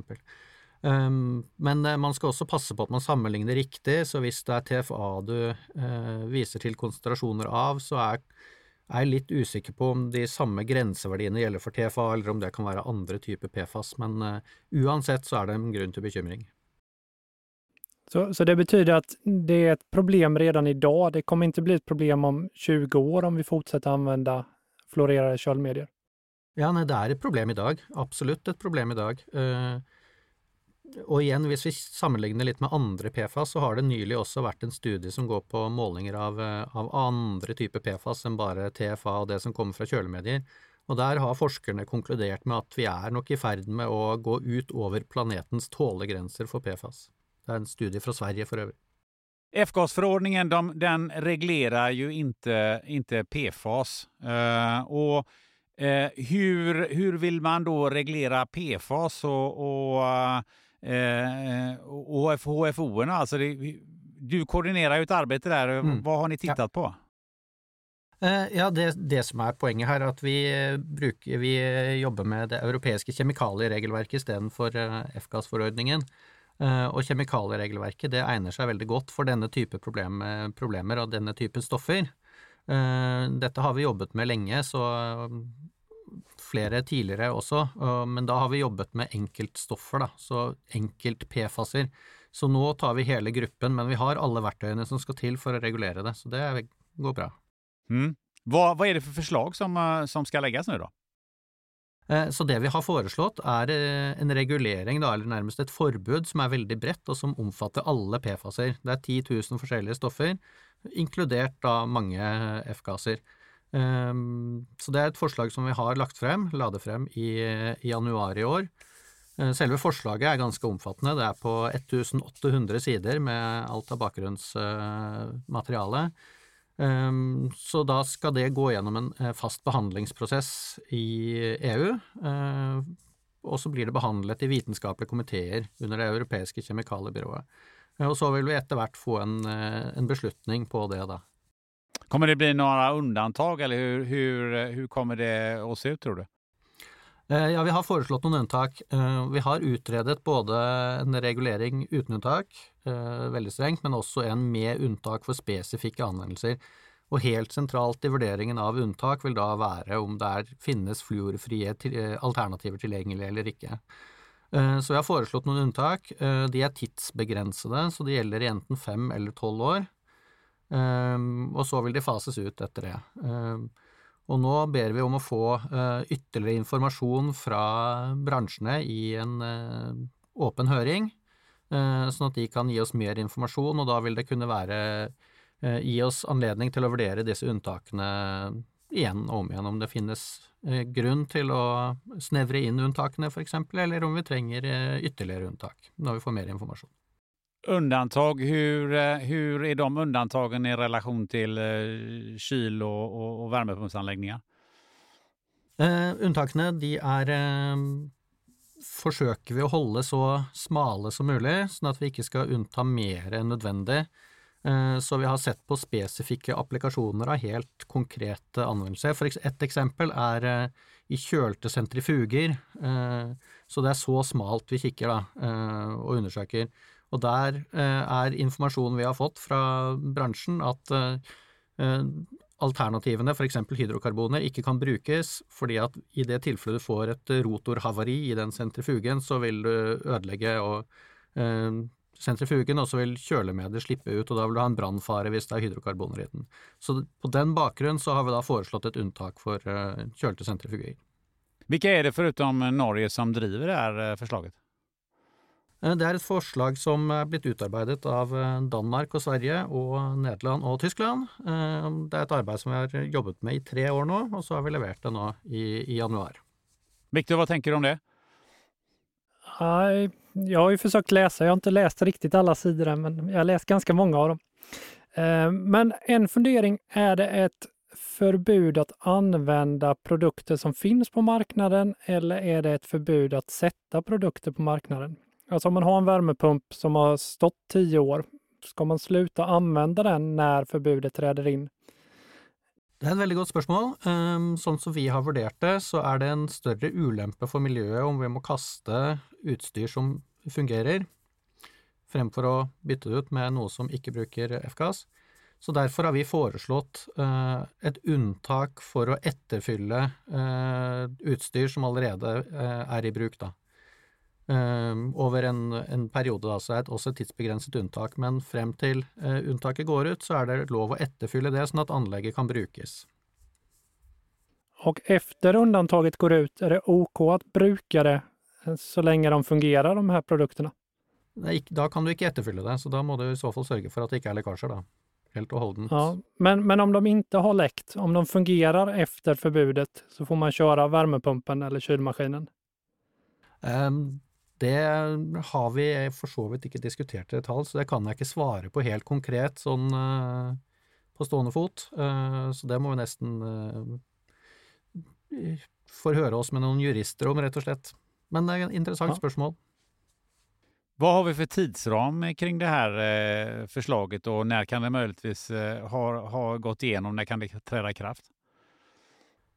Ehm, men eh, man skal også passe på at man sammenligner riktig, så hvis det er TFA du eh, viser til konsentrasjoner av, så er er litt usikker på om de samme grenseverdiene gjelder for TFA, eller om det kan være andre typer PFAS, men uh, uansett så er det en grunn til bekymring. Så, så det betyder att det är ett problem redan idag. Det kommer inte bli ett problem om 20 år om vi fortsätter använda fluorerade köldmedier. Ja, nej, det är ett problem idag. Absolut ett problem idag. Uh, og igjen, hvis vi sammenligner litt med andre PFAS, så har det nylig også vært en studie som går på målinger av, eh, av andre typer PFAS enn bare TFA og det som kommer fra kjølemedier. Og der har forskerne konkludert med at vi er nok i ferd med å gå ut over planetens tålegrenser for PFAS. Det er en studie fra Sverige for øvrig. F-gasförordningen de, den reglerar ju inte, inte PFAS. Eh, uh, och eh, uh, hur, hur vill man då reglera PFAS och, och uh, och HFO? Alltså det, du koordinerar ju ett arbete där. Mm. Vad har ni tittat ja. på? Eh, ja, det, det, som er poenget her, er at vi, eh, bruker, vi jobber med det europeiske kjemikalieregelverket istedenfor eh, F-gassforordningen. Og kjemikalieregelverket det egner seg veldig godt for denne type problem, problemer og denne type stoffer. Dette har vi jobbet med lenge, så flere tidligere også, men da har vi jobbet med enkeltstoffer, da, så enkelt PFAS-er. Så nå tar vi hele gruppen, men vi har alle verktøyene som skal til for å regulere det, så det går bra. Mm. Vad, vad är det för förslag som, eh, som ska läggas nu då? Eh, så det vi har foreslått er eh, en regulering, da, eller nærmest et forbud, som er veldig bredt, og som omfatter alle PFAS-er. Det er 10 000 forskjellige stoffer, inkludert da mange F-gasser. Ehm, så det er et forslag som vi har lagt frem, la det frem i, i januar i år. Ehm, selve forslaget er ganske omfattende. Det er på 1800 sider med alt av bakgrunnsmateriale. Eh, ehm, så da skal det gå gjennom en eh, fast behandlingsprosess i EU, og så blir det behandlet i vitenskapelige komiteer under Det europeiske kjemikaliebyrået. Og så vil vi etter hvert få en, eh, en beslutning på det, da. Kommer det bli några undantag eller hur, hur, hur kommer det att se ut tror du? Eh, ja, vi har foreslått noen unntak. Eh, vi har utredet både en regulering uten unntak, eh, väldigt veldig strengt, men også en med unntak for spesifikke anvendelser. Og helt sentralt i vurderingen av unntak vil da være om det er, finnes fluorfrie alternativer tilgjengelig eller ikke. Så vi har foreslått noen unntak. De er tidsbegrensede, så de gjelder i enten fem eller tolv år. Ehm, og så vil de fases ut etter det. Ehm, og nå ber vi om å få eh, ytterligere informasjon fra bransjene i en eh, åpen høring uh, sånn at de kan gi oss mer informasjon, og da vil det kunne være uh, gi oss anledning til å vurdere disse unntakene igjen og om igjen, om det finnes eh, grunn til å snevre inn unntakene f.eks., eller om vi trenger ytterligere unntak når vi får mer informasjon. Undantag, hur, eh, hur är de undantagen i relation till eh, kyl- och, och, och värmepumpsanläggningar? Eh, unntakene de er eh, forsøker vi å holde så smale som mulig, sånn at vi ikke skal unnta mer enn nødvendig. Eh, så vi har sett på spesifikke applikasjoner av helt konkrete anvendelser. For ett eksempel er eh, i kjølte sentrifuger. Eh, så det er så smalt vi kikker da, eh, og undersøker. Og der eh, er informasjonen vi har fått fra bransjen at eh, eh, alternativene, f.eks. hydrokarboner, ikke kan brukes, fordi at i det tilfellet du får et rotorhavari i den sentrifugen, så vil du ødelegge og, eh, sentrifugen, og så vil kjølemediet slippe ut, og da vil du ha en brannfare hvis det er hydrokarboner i den. Så på den bakgrunn så har vi da foreslått et unntak for eh, kjølte sentrifuger. Vilka är det förutom Norge som driver det här forslaget? förslaget? Det er et forslag som er blitt utarbeidet av eh, Danmark og Sverige og Nederland og Tyskland. Eh, det er et arbeid som vi har jobbet med i tre år nå, og så har vi levert det nå i, i januar. Victor, vad tänker du om det? Jag har ju försökt läsa, jag har inte läst riktigt alla sidor än, men jag har läst ganska många av dem. Men en fundering, är det ett förbud att använda produkter som finns på marknaden eller är det ett förbud att sätta produkter på marknaden? Alltså om man har en värmepump som har stått tio år, ska man sluta använda den när förbudet träder in? Det är ett väldigt gott spørsmål. Um, ehm, sånn som vi har vurdert det, så är det en större ulempe för miljøet om vi måste kasta utstyr som fungerar fremfor å bytte det ut med något som inte brukar F-gass. Så därför har vi föreslått uh, eh, ett unntak för att etterfylle uh, utstyr som allerede uh, är i bruk, da over en, en, periode, da, så er det også et tidsbegrenset unntak. Men frem til unntaket går ut, så er det lov å etterfylle det, sånn at anlegget kan brukes. Och efter undantaget går ut, är det OK att bruka det så länge de fungerar, de här produkterna? Nei, da kan du ikke etterfylle det, så da må du i så fall sørge for at det ikke er lekkasjer, da. Helt og holdent. Ja, men, men om de inte har läckt, om de fungerar efter förbudet, så får man köra värmepumpen eller kylmaskinen? Um, det har vi for så vidt ikke diskutert i detalj, så det kan jeg ikke svare på helt konkret sånn uh, på stående fot. Uh, så det må vi nesten uh, forhøre oss med noen jurister om, rett og slett. Men det er et interessant ja. spørsmål. Vad har vi för tidsram kring det här eh, förslaget och när kan det möjligtvis eh, ha, ha gått igenom? När kan det träda i kraft?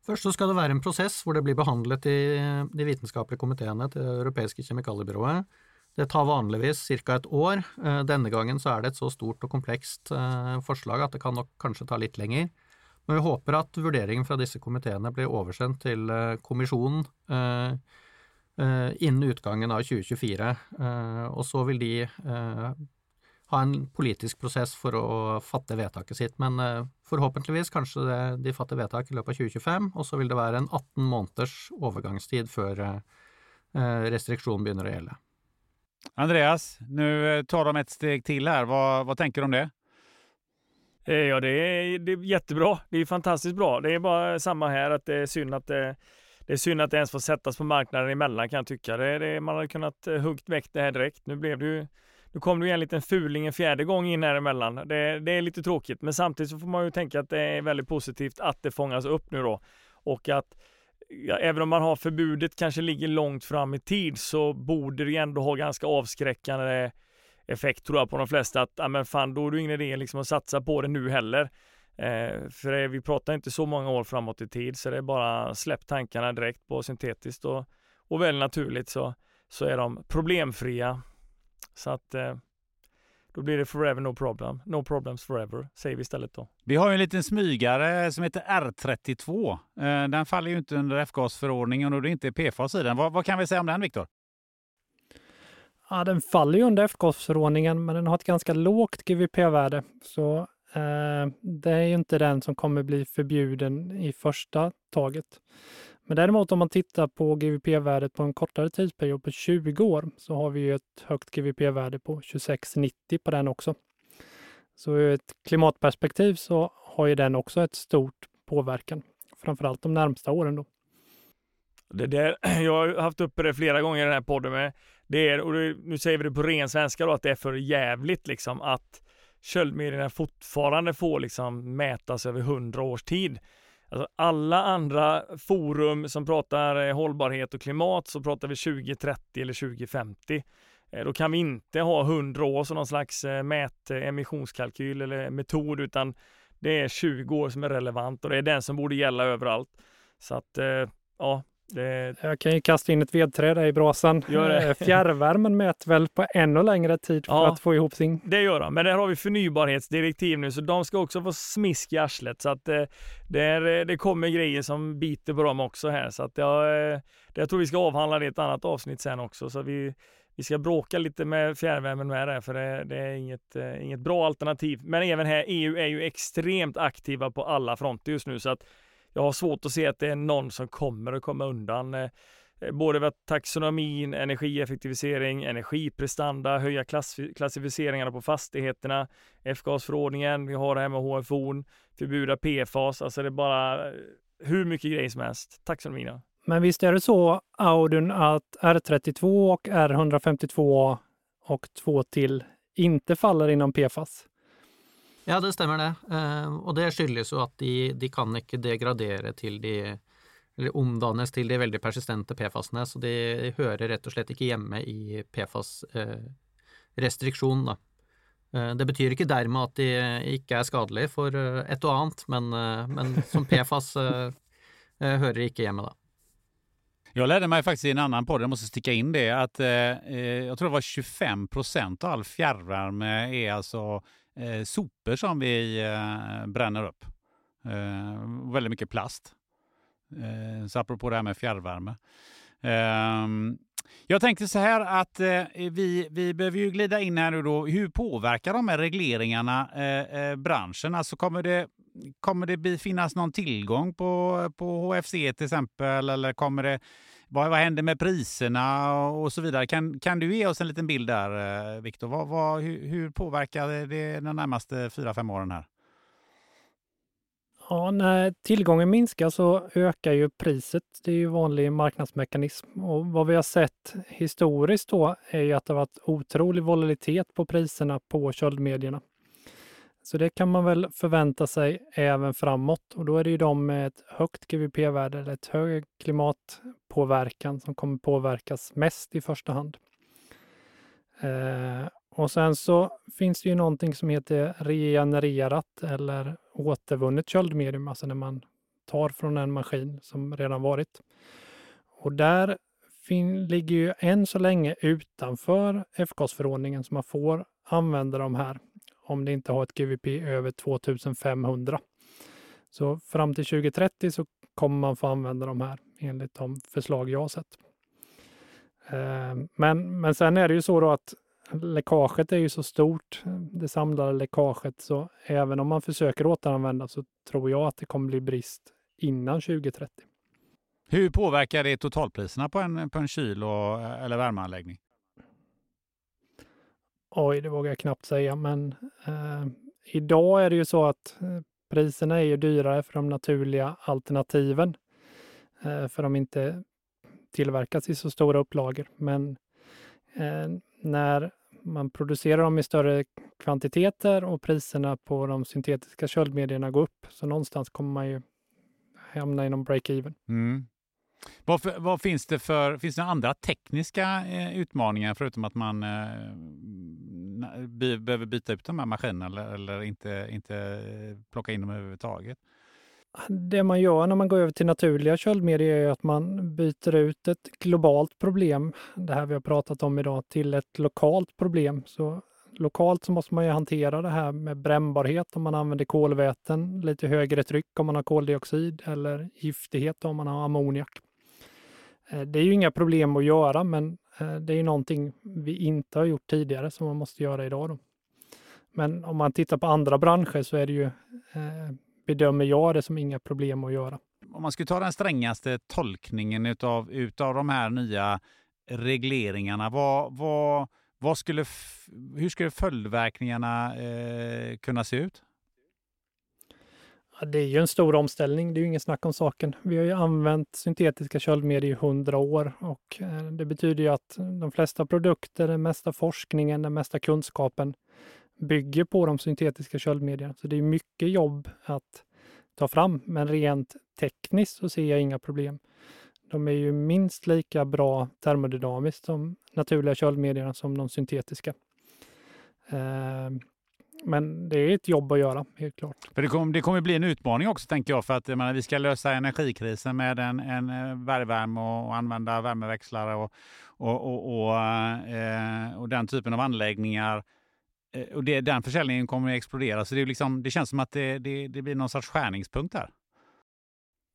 Først så skal det være en prosess hvor det blir behandlet i eh, de vitenskapelige komiteene til Det europeiske kjemikaliebyrået. Det tar vanligvis ca. et år. Eh, denne gangen så er det et så stort og komplekst eh, forslag at det kan nok kanskje ta litt lenger. Men vi håper at vurderingen fra disse komiteene blir oversendt til kommisjonen innen utgangen av 2024. Og så vil de ha en politisk prosess for å fatte vedtaket sitt. Men forhåpentligvis kanskje det, de fatter vedtak i løpet av 2025, og så vil det være en 18 måneders overgangstid før restriksjonen begynner å gjelde. Andreas, nu tar de ett steg till här. Vad, vad tänker du om det? Ja, det är, det är jättebra. Det är fantastiskt bra. Det är bara samma här, att det är synd att det det är synd att det ens får sättas på marknaden emellan kan jag tycka. Det, det, man hade kunnat eh, huggt väck det här direkt. Nu blev det ju nu kom det ju en liten fuling en fjärde gång in här emellan. Det, det är lite tråkigt, men samtidigt så får man ju tänka att det är väldigt positivt att det fångas upp nu då. Och att ja, även om man har förbudet kanske ligger långt fram i tid så borde det ju ändå ha ganska avskräckande effekt tror jag på de flesta att, ja men fan då är det ingen idé liksom att satsa på det nu heller. Eh, för det, vi pratar inte så många år framåt i tid så det är bara släpp tankarna direkt på syntetiskt och, och väl naturligt så, så är de problemfria. Så att eh, då blir det forever no problem. No problems forever säger vi istället då. Vi har en liten smygare som heter R32. Eh, den faller ju inte under F-gasförordningen och det är inte PFAS i den. Vad, vad kan vi säga om den Viktor? Ja, den faller ju under F-gasförordningen men den har ett ganska lågt GVP-värde. Så Eh, det är ju inte den som kommer bli förbjuden i första taget. Men däremot om man tittar på GVP-värdet på en kortare tidsperiod på 20 år så har vi ju ett högt GVP-värde på 2690 på den också. Så ur ett klimatperspektiv så har ju den också ett stort påverkan, framförallt de närmsta åren då. Det där, jag har haft uppe det flera gånger i den här podden med, det är, och nu säger vi det på ren svenska då, att det är för jävligt liksom att köldmedierna fortfarande får liksom mätas över hundra års tid. Alltså alla andra forum som pratar eh, hållbarhet och klimat så pratar vi 2030 eller 2050. Eh, då kan vi inte ha hundra år som någon slags eh, mätemissionskalkyl eller metod utan det är 20 år som är relevant och det är den som borde gälla överallt. Så att ja, det... Jag kan ju kasta in ett vedträd i brasan. Eh, fjärrvärmen mäter väl på ännu längre tid för ja, att få ihop sin... Det gör de, men där har vi förnybarhetsdirektiv nu så de ska också få smisk i arslet. Så att eh, det, eh, det kommer grejer som biter på dem också här. Så att jag, jag tror vi ska avhandla det i ett annat avsnitt sen också. Så vi, vi ska bråka lite med fjärrvärmen med det, för det, det är inget, inget bra alternativ. Men även här, EU är ju extremt aktiva på alla fronter just nu så att jag har svårt att se att det är någon som kommer att komma undan. Eh, eh, både vad taxonomin, energieffektivisering, energiprestanda, höja klass, klassificeringarna på fastigheterna, F-gasförordningen, vi har det här med HFO, förbjuda PFAS, alltså det är bara eh, hur mycket grejer som helst. Taxonomin. Men visst är det så, Audun, att R32 och R152 och två till inte faller inom PFAS? Ja, det stemmer det. Eh, og det skyldes jo at de, de, kan ikke degradere til de Eller omdannes til de veldig persistente PFAS-ene, så de hører rett og slett ikke hjemme i PFAS-restriksjon, eh, da. Ehm, det betyr ikke dermed at de ikke er skadelige for et eh, og annet, men, eh, men som PFAS hører ikke hjemme, da. Jag lärde mig faktiskt i en annan podd, jag måste sticka in det, att eh, jag tror det var 25 procent av all fjärrvärme är alltså eh, sopor som vi eh, bränner upp. Eh, väldigt mycket plast. Eh, så apropå det här med fjärrvärme. Ehm, jag tänkte så här att eh, vi, vi behöver ju glida in här nu då. Hur påverkar de här regleringarna eh, eh, branschen? Alltså kommer det, kommer det finnas någon tillgång på, på HFC till exempel? Eller kommer det, vad, vad händer med priserna och så vidare? Kan, kan du ge oss en liten bild där, eh, Viktor? Vad, vad, hur, hur påverkar det de närmaste fyra, fem åren här? Ja, när tillgången minskar så ökar ju priset. Det är ju vanlig marknadsmekanism. Och vad vi har sett historiskt då är ju att det har varit otrolig volatilitet på priserna på köldmedierna. Så det kan man väl förvänta sig även framåt och då är det ju de med ett högt GWP-värde eller ett högre klimatpåverkan som kommer påverkas mest i första hand. Eh, och sen så finns det ju någonting som heter regenererat eller återvunnet köldmedium, alltså när man tar från en maskin som redan varit. Och där ligger ju än så länge utanför F-gasförordningen så man får använda de här om det inte har ett GVP över 2500. Så fram till 2030 så kommer man få använda de här enligt de förslag jag har sett. Eh, men, men sen är det ju så då att läckaget är ju så stort, det samlade läckaget, så även om man försöker återanvända så tror jag att det kommer bli brist innan 2030. Hur påverkar det totalpriserna på en, på en kyl och, eller värmeanläggning? Oj, det vågar jag knappt säga, men eh, idag är det ju så att eh, priserna är ju dyrare för de naturliga alternativen, eh, för de inte tillverkas i så stora upplagor. Men eh, när man producerar dem i större kvantiteter och priserna på de syntetiska köldmedierna går upp. Så någonstans kommer man ju hamna inom break-even. Mm. Vad, för, vad, finns det för finns det andra tekniska eh, utmaningar förutom att man eh, by, behöver byta ut de här maskinerna eller, eller inte, inte eh, plocka in dem överhuvudtaget? Det man gör när man går över till naturliga köldmedier är att man byter ut ett globalt problem, det här vi har pratat om idag, till ett lokalt problem. Så lokalt så måste man ju hantera det här med brännbarhet om man använder kolväten, lite högre tryck om man har koldioxid eller giftighet om man har ammoniak. Eh, det är ju inga problem att göra, men eh, det är ju någonting vi inte har gjort tidigare som man måste göra idag. Då. Men om man tittar på andra branscher så är det ju eh, bedömer jag det som inga problem att göra. Om man skulle ta den strängaste tolkningen utav, utav de här nya regleringarna, vad, vad, vad skulle, hur skulle följdverkningarna eh, kunna se ut? Det är ju en stor omställning, det är ju ingen snack om saken. Vi har ju använt syntetiska köldmedier i hundra år och eh, det betyder ju att de flesta produkter, den mesta forskningen, den mesta kunskapen bygger på de syntetiska köldmedierna. Så det är mycket jobb att ta fram, men rent tekniskt så ser jag inga problem. De är ju minst lika bra termodynamiskt som naturliga köldmedierna som de syntetiska. Eh, Eh, men det är ett jobb att göra, helt klart. För det, kommer, det kommer bli en utmaning också, tänker jag, för att menar, vi ska lösa energikrisen med en, en eh, bergvärme och, och använda värmeväxlare och, och, och, och, eh, och den typen av anläggningar Eh, och det, den försäljningen kommer att explodera. Så det, är liksom, det känns som att det, det, det blir någon sorts skärningspunkt där.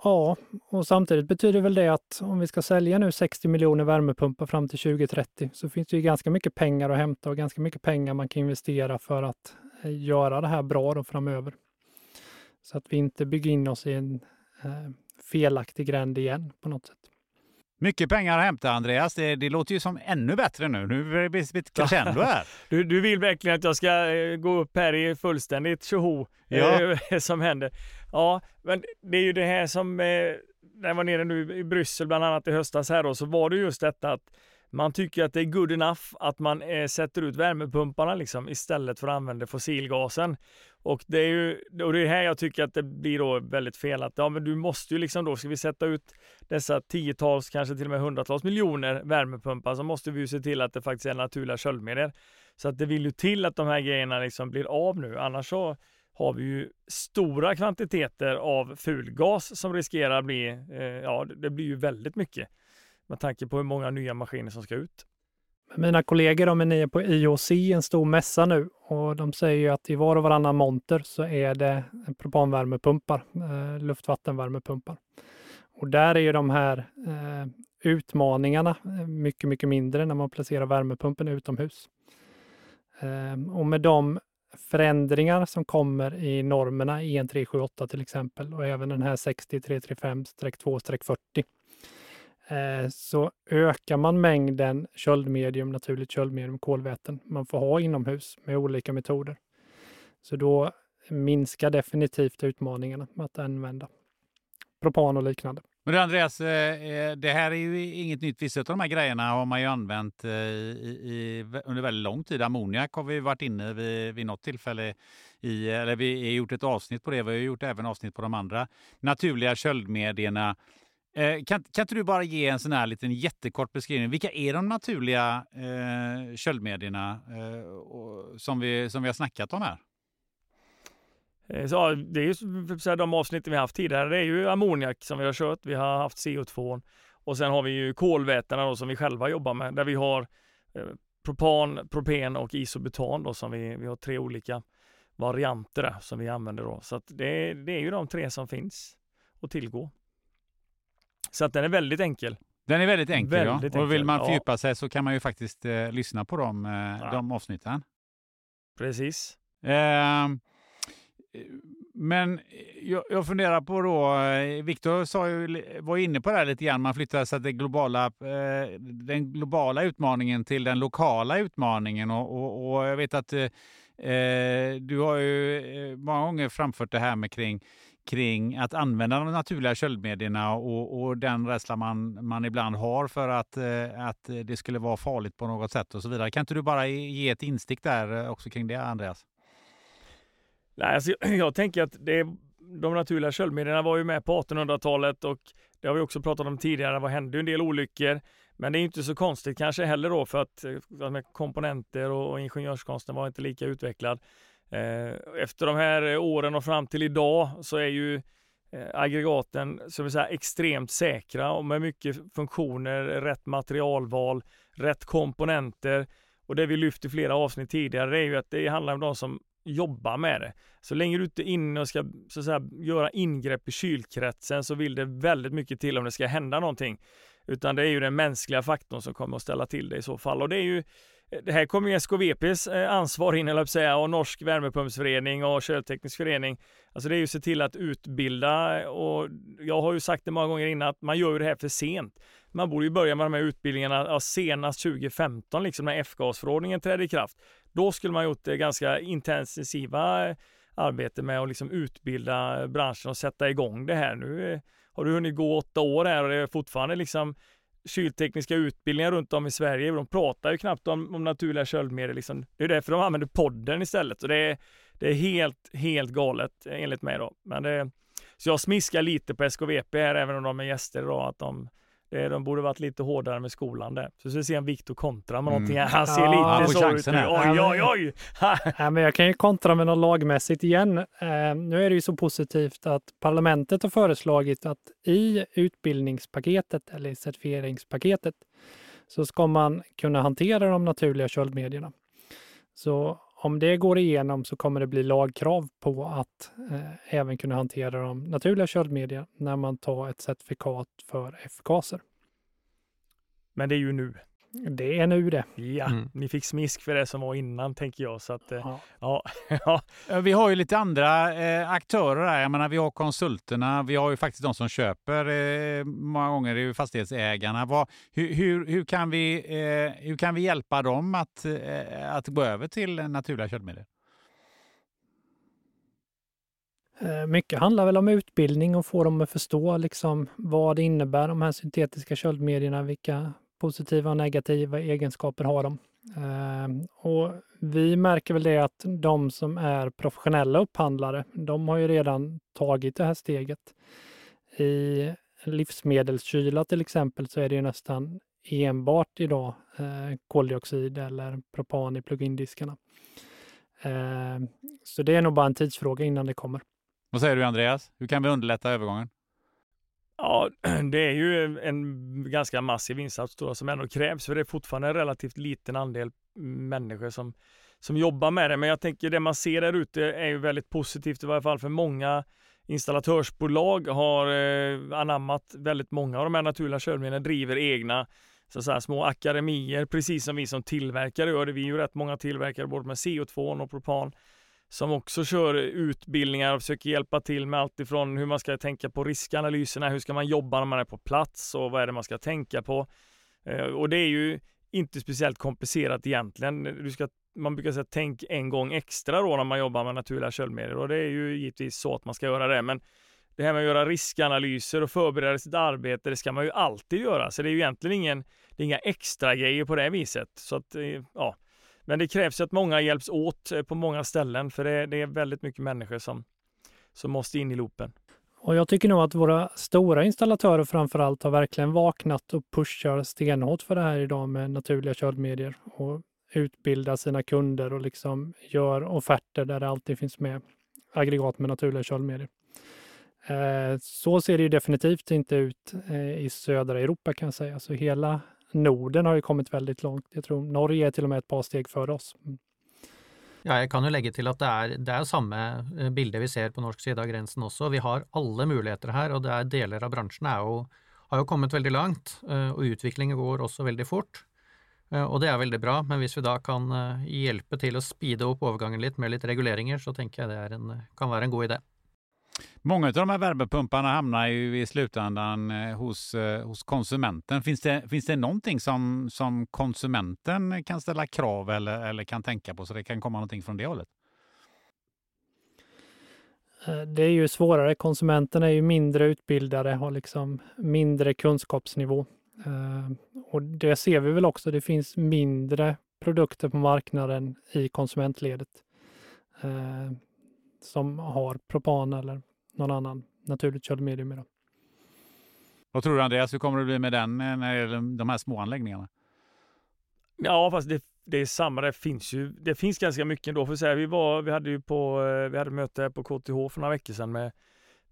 Ja, och samtidigt betyder väl det att om vi ska sälja nu 60 miljoner värmepumpar fram till 2030 så finns det ju ganska mycket pengar att hämta och ganska mycket pengar man kan investera för att eh, göra det här bra då framöver. Så att vi inte bygger in oss i en eh, felaktig gränd igen på något sätt. Mycket pengar att hämta Andreas. Det, det låter ju som ännu bättre nu. Nu är det ett crescendo här. du, du vill verkligen att jag ska eh, gå upp här i fullständigt tjoho ja. Eh, som händer. Ja, men det är ju det här som, eh, när jag var nere nu i Bryssel bland annat i höstas här då, så var det just detta att man tycker att det är good enough att man eh, sätter ut värmepumparna liksom istället för att använda fossilgasen. Och det är ju och det är här jag tycker att det blir då väldigt fel att ja, men du måste ju liksom då ska vi sätta ut dessa tiotals, kanske till och med hundratals miljoner värmepumpar så måste vi ju se till att det faktiskt är naturliga köldmedier. Så att det vill ju till att de här grejerna liksom blir av nu, annars så har vi ju stora kvantiteter av fulgas som riskerar att bli, eh, ja det blir ju väldigt mycket med tanke på hur många nya maskiner som ska ut. Mina kollegor de är nere på IOC, en stor mässa nu, och de säger att i var och varannan monter så är det propanvärmepumpar, eh, luftvattenvärmepumpar. Och där är ju de här eh, utmaningarna eh, mycket, mycket mindre när man placerar värmepumpen utomhus. Eh, och med de förändringar som kommer i normerna EN 378 till exempel och även den här 60335-2-40 Eh, så ökar man mängden köldmedium, naturligt köldmedium, kolväten man får ha inomhus med olika metoder. Så då minskar definitivt utmaningarna med att använda propan och liknande. Men du Andreas, eh, eh, det här är ju inget nytt. Vissa av de här grejerna har man ju använt i, i, under väldigt lång tid. Ammoniak har vi varit inne vid, vid något tillfälle i, eller vi har gjort ett avsnitt på det. Vi har gjort även avsnitt på de andra naturliga köldmedierna. Eh, kan, kan inte du bara ge en sån här liten jättekort beskrivning? Vilka är de naturliga eh, köldmedierna eh, som, vi, som vi har snackat om här? Eh, så, det är ju typ så de avsnitten vi haft tidigare. Det är ju ammoniak som vi har kört. Vi har haft CO2 och sen har vi ju kolvätena då, som vi själva jobbar med där vi har eh, propan, propen och isobutan då som vi, vi har tre olika varianter där, som vi använder då. Så det, det är ju de tre som finns att tillgå. Så att den är väldigt enkel. Den är väldigt enkel väldigt ja. Och vill man fördjupa ja. sig så kan man ju faktiskt eh, lyssna på de, eh, ja. de avsnitten. Precis. Eh, men jag, jag funderar på då, eh, Viktor var inne på det här lite grann, man flyttar så att det globala, eh, den globala utmaningen till den lokala utmaningen och, och, och jag vet att eh, du har ju många gånger framfört det här med kring, kring att använda de naturliga köldmedierna och, och den rädsla man, man ibland har för att, eh, att det skulle vara farligt på något sätt och så vidare. Kan inte du bara ge ett instick där eh, också kring det, Andreas? Nej, alltså, jag tänker att det, de naturliga köldmedierna var ju med på 1800-talet och det har vi också pratat om tidigare. Det hände en del olyckor, men det är inte så konstigt kanske heller då för att eh, med komponenter och ingenjörskonsten var inte lika utvecklad. Eh, efter de här åren och fram till idag så är ju eh, aggregaten så vill säga, extremt säkra och med mycket funktioner, rätt materialval, rätt komponenter. Och det vi lyft i flera avsnitt tidigare är ju att det handlar om de som jobbar med det. Så länge du inte är inne och ska så att säga, göra ingrepp i kylkretsen så vill det väldigt mycket till om det ska hända någonting. Utan det är ju den mänskliga faktorn som kommer att ställa till det i så fall. Och det är ju Eh, det här kommer ju SKVPs eh, ansvar in, eller säga, och Norsk värmepumpsförening och Költeknisk förening. Alltså det är ju att se till att utbilda och jag har ju sagt det många gånger innan att man gör ju det här för sent. Man borde ju börja med de här utbildningarna senast 2015, liksom när F-gasförordningen trädde i kraft. Då skulle man gjort det ganska intensiva arbete med att liksom utbilda branschen och sätta igång det här. Nu har du hunnit gå åtta år här och det är fortfarande liksom kyltekniska utbildningar runt om i Sverige. De pratar ju knappt om, om naturliga köldmedel. Liksom. Det är därför de använder podden istället. Så det är, det är helt, helt galet enligt mig. Då. Men det, så jag smiskar lite på SKVP här, även om de är gäster idag, att de de borde varit lite hårdare med skolan där. Så vi ser om Viktor kontra med mm. någonting. Han ser ja, lite så ut nu. Oj, oj, oj! ja, men jag kan ju kontra med något lagmässigt igen. Eh, nu är det ju så positivt att parlamentet har föreslagit att i utbildningspaketet eller certifieringspaketet så ska man kunna hantera de naturliga köldmedierna. Så om det går igenom så kommer det bli lagkrav på att eh, även kunna hantera de naturliga köldmedierna när man tar ett certifikat för F-gaser. Men det är ju nu. Det är nu det. Ja, mm. ni fick smisk för det som var innan tänker jag. Så att, eh, ja. ja. Vi har ju lite andra eh, aktörer här. Jag menar, vi har konsulterna, vi har ju faktiskt de som köper. Eh, många gånger är det fastighetsägarna. Vad, hur, hur, hur, kan vi, eh, hur kan vi hjälpa dem att, eh, att gå över till naturliga köttmedel? Eh, mycket handlar väl om utbildning och få dem att förstå liksom vad det innebär, de här syntetiska köldmedierna, vilka positiva och negativa egenskaper har de. Ehm, och vi märker väl det att de som är professionella upphandlare, de har ju redan tagit det här steget. I livsmedelskyla till exempel så är det ju nästan enbart idag eh, koldioxid eller propan i plug-in-diskarna. Eh, så det är nog bara en tidsfråga innan det kommer. Vad säger du Andreas? Hur kan vi underlätta övergången? Ja, det är ju en ganska massiv insats då, som ändå krävs, för det är fortfarande en relativt liten andel människor som, som jobbar med det. Men jag tänker det man ser där ute är ju väldigt positivt, i varje fall för många installatörsbolag har eh, anammat väldigt många av de här naturliga körmedlen, driver egna så, så här, små akademier, precis som vi som tillverkare gör det. Vi är ju rätt många tillverkare både med CO2 och propan som också kör utbildningar och försöker hjälpa till med allt ifrån hur man ska tänka på riskanalyserna, hur ska man jobba när man är på plats och vad är det man ska tänka på. Eh, och det är ju inte speciellt komplicerat egentligen. Du ska, man brukar säga tänk en gång extra då när man jobbar med naturliga köldmedel och det är ju givetvis så att man ska göra det. Men det här med att göra riskanalyser och förbereda sitt arbete, det ska man ju alltid göra. Så det är ju egentligen ingen, det är inga extra grejer på det viset. Så att, eh, ja. Men det krävs att många hjälps åt eh, på många ställen, för det, det är väldigt mycket människor som, som måste in i loopen. Och jag tycker nog att våra stora installatörer framför allt har verkligen vaknat och pushar stenhårt för det här idag med naturliga köldmedier och utbildar sina kunder och liksom gör offerter där det alltid finns med aggregat med naturliga köldmedier. Eh, så ser det ju definitivt inte ut eh, i södra Europa kan jag säga. Så hela Norden har ju kommit väldigt långt. Jag tror Norge är till och med ett par steg före oss. Mm. Ja, jag kan ju lägga till att det är det är samma eh, vi ser på norsk sida av gränsen också. Vi har alla möjligheter här och det är delar av branschen är ju, har ju kommit väldigt långt eh, och utvecklingen går också väldigt fort. Eh, och det är väldigt bra, men om vi då kan eh, hjälpa till att speeda upp övergången lite med lite regleringar så tänker jag det en, kan vara en god idé. Många av de här värmepumparna hamnar ju i slutändan eh, hos, eh, hos konsumenten. Finns det, finns det någonting som, som konsumenten kan ställa krav eller, eller kan tänka på så det kan komma någonting från det hållet? Eh, det är ju svårare. Konsumenterna är ju mindre utbildade, har liksom mindre kunskapsnivå. Och det ser vi väl också. Det finns mindre produkter på marknaden i konsumentledet som har propan eller någon annan naturligt köldmedium idag. Vad tror du Andreas, hur kommer det bli med den eh, när det gäller de här små anläggningarna? Ja, fast det, det är samma. Det finns ju det finns ganska mycket ändå. För säga, vi, var, vi hade ju på, eh, vi hade möte här på KTH för några veckor sedan med,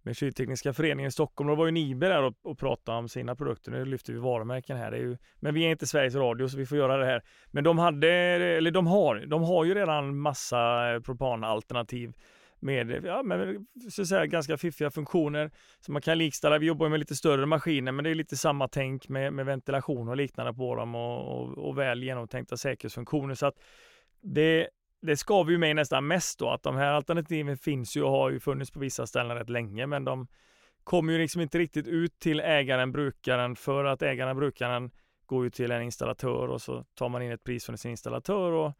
med Kyltekniska föreningen i Stockholm. Då var ju Nibe där och, och pratade om sina produkter. Nu lyfter vi varumärken här. Det är ju, men vi är inte Sveriges Radio så vi får göra det här. Men de hade, eller de har, de har ju redan massa eh, propanalternativ med, ja, med så att säga, ganska fiffiga funktioner som man kan likställa. Vi jobbar med lite större maskiner, men det är lite samma tänk med, med ventilation och liknande på dem och, och, och väl genomtänkta säkerhetsfunktioner. Så att det, det ska vi ju med nästan mest då, att de här alternativen finns ju och har ju funnits på vissa ställen rätt länge, men de kommer ju liksom inte riktigt ut till ägaren, brukaren, för att ägaren, brukaren går ju till en installatör och så tar man in ett pris från sin installatör och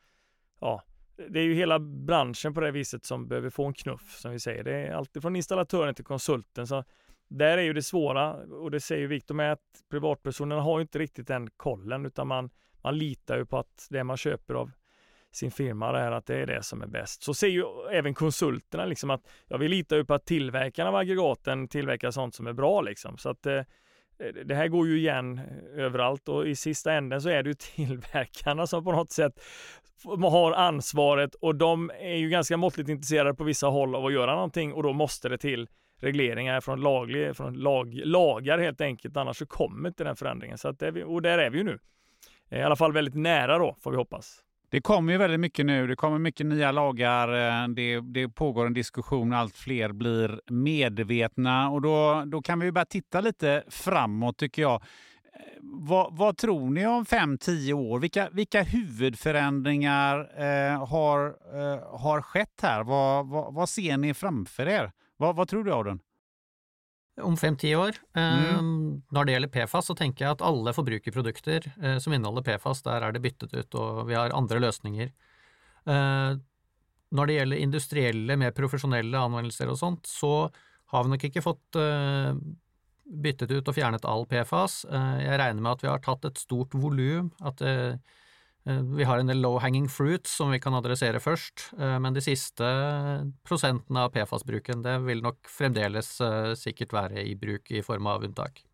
ja, det är ju hela branschen på det viset som behöver få en knuff som vi säger. Det är alltid från installatören till konsulten. Så där är ju det svåra och det säger Viktor med att privatpersonerna har ju inte riktigt den kollen utan man, man litar ju på att det man köper av sin firma är att det är det som är bäst. Så ser ju även konsulterna liksom att ja, vi litar ju på att tillverkarna av aggregaten tillverkar sånt som är bra liksom. Så att eh, Eh, det här går ju igen eh, överallt och i sista änden så är det ju tillverkarna som på något sätt har ansvaret och de är ju ganska måttligt intresserade på vissa håll av att göra någonting och då måste det till regleringar från, laglig, från lag, lagar helt enkelt. Annars så kommer inte den förändringen. Så att vi, och där är vi ju nu. Eh, I alla fall väldigt nära då, får vi hoppas. Det kommer ju väldigt mycket nu. Det kommer mycket nya lagar. Eh, det, det pågår en diskussion. Allt fler blir medvetna och då, då kan vi börja titta lite framåt tycker jag eh, vad, vad, tror ni om 5-10 år? Vilka, vilka huvudförändringar eh, har, eh, har skett här? Vad, vad, vad, ser ni framför er? Vad, vad tror du Adon? Om 5-10 år. Mm. Når det gjelder PFAS, så tenker jeg at alle forbrukerprodukter eh, som inneholder PFAS, der er det byttet ut, og vi har andre løsninger. Eh, når det gjelder industrielle, mer profesjonelle anvendelser og sånt, så har vi nok ikke fått eh, byttet ut og fjernet all PFAS. Eh, jeg regner med at vi har tatt et stort volum, at Eh, vi har en del low hanging fruit som vi kan adressere først, eh, men de siste prosentene av PFAS-bruken det vil nok fremdeles eh, sikkert være i bruk i form av unntak.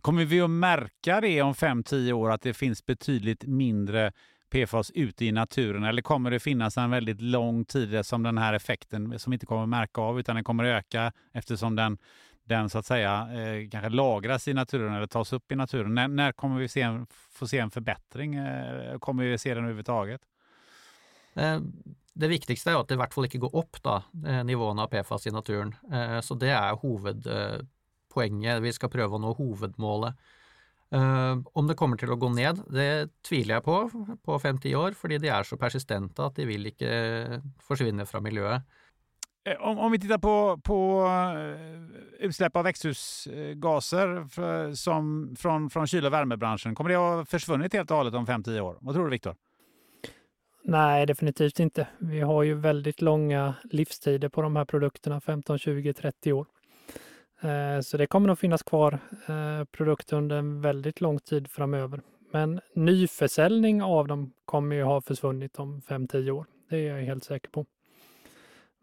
Kommer vi att märka det om 5-10 år, att det finns betydligt mindre PFAS ute i naturen? Eller kommer det finnas en väldigt lång tid som den här effekten som inte kommer märka av, utan den kommer öka eftersom den den så att säga eh, kanske lagras i naturen eller tas upp i naturen. När, när kommer vi se en, få se en förbättring? Eh, kommer vi se den överhuvudtaget? Eh, det viktigste är att det i hvert fall ikke går opp, da, eh, nivåene av PFAS i naturen. Eh, så det är hovedpoenget. Eh, vi skal prøve å nå hovedmålet. Eh, om det kommer till att gå ned, det tviler jag på på fem-ti år, fordi de är så persistente att de vil ikke forsvinne fra miljøet. Eh, om, om, vi tittar på, på eh, utsläpp av växthusgaser för, som, från, från kyl och värmebranschen, kommer det ha försvunnit helt och hållet om 5-10 år? Vad tror du Viktor? Nej, definitivt inte. Vi har ju väldigt långa livstider på de här produkterna, 15, 20, 30 år. Eh, så det kommer nog finnas kvar produkter under en väldigt lång tid framöver. Men nyförsäljning av dem kommer ju ha försvunnit om 5-10 år. Det är jag helt säker på.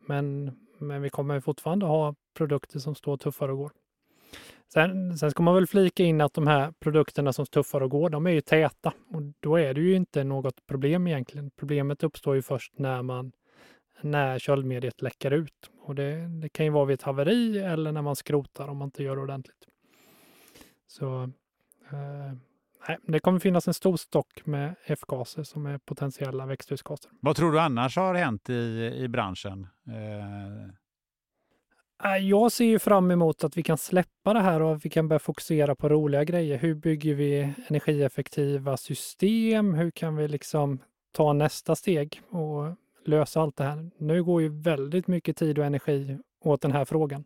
Men, men vi kommer fortfarande ha produkter som står tuffare och går. Sen, sen ska man väl flika in att de här produkterna som tuffar och går, de är ju täta och då är det ju inte något problem egentligen. Problemet uppstår ju först när man när köldmediet läcker ut och det, det kan ju vara vid ett haveri eller när man skrotar om man inte gör det ordentligt. Så eh, nej, det kommer finnas en stor stock med F-gaser som är potentiella växthusgaser. Vad tror du annars har hänt i, i branschen? Eh, eh jag ser ju fram emot att vi kan släppa det här och att vi kan börja fokusera på roliga grejer. Hur bygger vi energieffektiva system? Hur kan vi liksom ta nästa steg och lösa allt det här? Nu går ju väldigt mycket tid och energi åt den här frågan.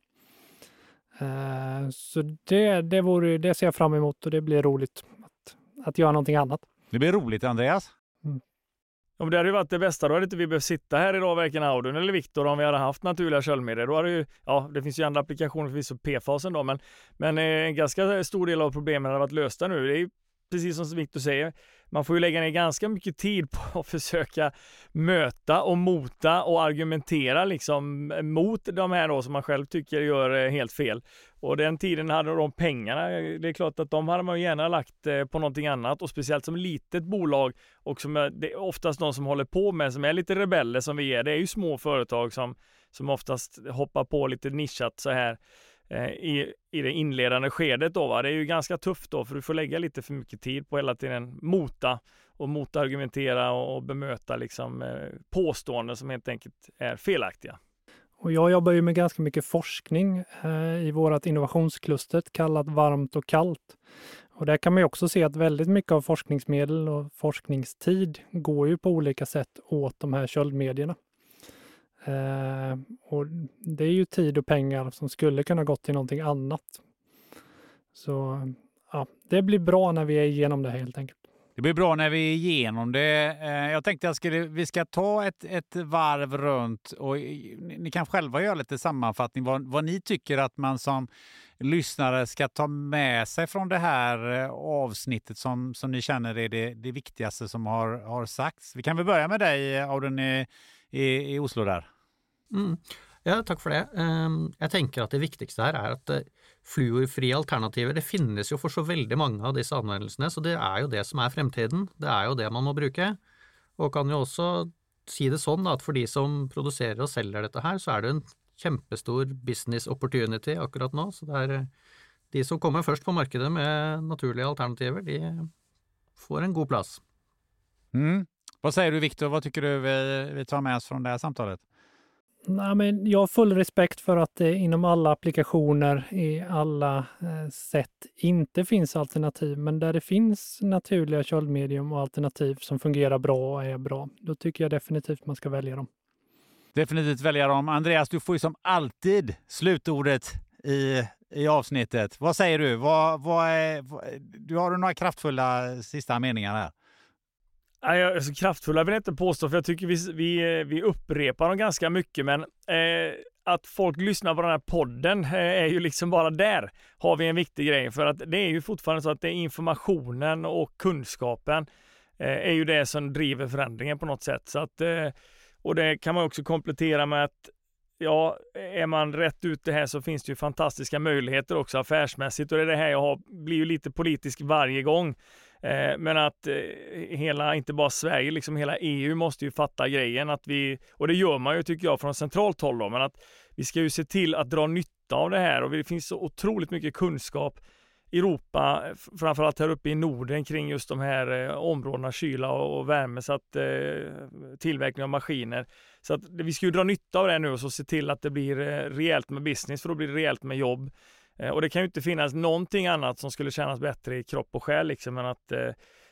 Eh, så det, det, vore, det ser jag fram emot och det blir roligt att, att göra någonting annat. Det blir roligt, Andreas. Ja, det hade ju varit det bästa. Då hade inte vi behövt sitta här idag, varken Audun eller Viktor, om vi hade haft naturliga köldmedier. Då hade ju, ja, det finns ju andra applikationer förvisso, PFASen då, men, men eh, en ganska stor del av problemen hade varit lösta nu. Det är precis som Viktor säger, man får ju lägga ner ganska mycket tid på att försöka möta och mota och argumentera liksom eh, mot de här då som man själv tycker gör eh, helt fel. Och den tiden hade de pengarna, eh, det är klart att de hade man gärna lagt på någonting annat och speciellt som litet bolag och som det är oftast de som håller på med, som är lite rebeller som vi är. Det är ju små företag som, som oftast hoppar på lite nischat så här Eh, i, i det inledande skedet då. Va? Det är ju ganska tufft då för du får lägga lite för mycket tid på hela tiden mota och motargumentera och, och bemöta liksom eh, påståenden som helt enkelt är felaktiga. Och jag jobbar ju med ganska mycket forskning eh, i vårt innovationskluster kallat varmt och kallt. Och där kan man ju också se att väldigt mycket av forskningsmedel och forskningstid går ju på olika sätt åt de här köldmedierna. Eh, och det är ju tid och pengar som skulle kunna gått till någonting annat. Så ja, det blir bra när vi är igenom det helt enkelt. Det blir bra när vi är igenom det. Eh, jag tänkte att vi ska ta ett, ett varv runt och ni kan själva göra lite sammanfattning vad, vad ni tycker att man som lyssnare ska ta med sig från det här eh, avsnittet som, som ni känner är det, det viktigaste som har, har sagts. Vi kan väl börja med dig eh, Audun i, i, Oslo där. Mm. Ja, takk for det. Ehm, jeg tenker at det viktigste her er at eh, fluorfrie alternativer Det finnes jo for så veldig mange av disse anvendelsene, så det er jo det som er fremtiden. Det er jo det man må bruke. Og kan jo også si det sånn at for de som produserer og selger dette her, så er det en kjempestor business opportunity akkurat nå. Så det er eh, de som kommer først på markedet med naturlige alternativer, de får en god plass. Mm. Vad säger du Viktor, vad tycker du vi, vi tar med oss från det här samtalet? Nej, men jag har full respekt för att det inom alla applikationer i alla eh, sätt inte finns alternativ. Men där det finns naturliga köldmedium och alternativ som fungerar bra och är bra, då tycker jag definitivt man ska välja dem. Definitivt välja dem. Andreas, du får ju som alltid slutordet i, i avsnittet. Vad säger du? Vad, vad är, vad, du har du några kraftfulla sista meningar här? Nej, så kraftfulla vill jag inte påstå, för jag tycker vi, vi, vi upprepar dem ganska mycket, men eh, att folk lyssnar på den här podden eh, är ju liksom bara där har vi en viktig grej, för att det är ju fortfarande så att det är informationen och kunskapen eh, är ju det som driver förändringen på något sätt. Så att, eh, och det kan man också komplettera med att ja, är man rätt ute här så finns det ju fantastiska möjligheter också affärsmässigt och det är det här jag har, blir ju lite politisk varje gång. Eh, men att eh, hela, inte bara Sverige, liksom hela EU måste ju fatta grejen att vi, och det gör man ju tycker jag från centralt håll då, men att vi ska ju se till att dra nytta av det här och det finns så otroligt mycket kunskap i Europa, framförallt här uppe i Norden kring just de här eh, områdena kyla och värme, så att tillverkning av maskiner. Så att vi ska ju dra nytta av det nu och så se till att det blir rejält med business, för då blir det rejält med jobb. Eh, och det kan ju inte finnas någonting annat som skulle kännas bättre i kropp och själ liksom än att eh,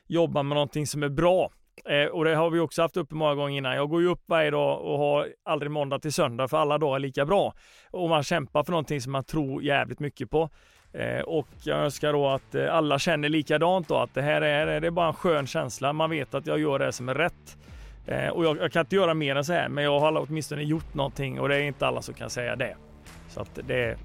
jobba med någonting som är bra. Eh, och det har vi också haft uppe många gånger innan. Jag går ju upp varje dag och har aldrig måndag till söndag för alla dagar är lika bra. Och man kämpar för någonting som man tror jävligt mycket på. Eh, och jag önskar då att eh, alla känner likadant då, att det här är, det är bara en skön känsla. Man vet att jag gör det som är rätt. Eh, och jag, jag, kan inte göra mer än så här, men jag har åtminstone gjort någonting och det är inte alla som kan säga det. Så att det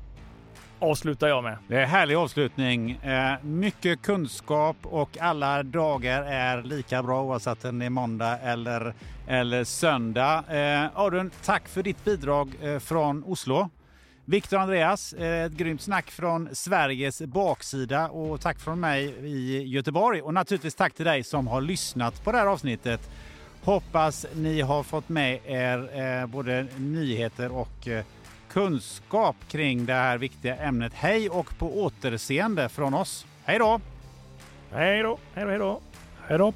avslutar jag med. Det är en härlig avslutning. Eh, mycket kunskap och alla dagar är lika bra oavsett om det är måndag eller, eller söndag. Eh, Arun, tack för ditt bidrag eh, från Oslo. Viktor Andreas, ett grymt snack från Sveriges baksida och tack från mig i Göteborg. Och naturligtvis tack till dig som har lyssnat på det här avsnittet. Hoppas ni har fått med er både nyheter och kunskap kring det här viktiga ämnet. Hej och på återseende från oss. Hej då! Hej då! Hej då! Hej då! Hej då!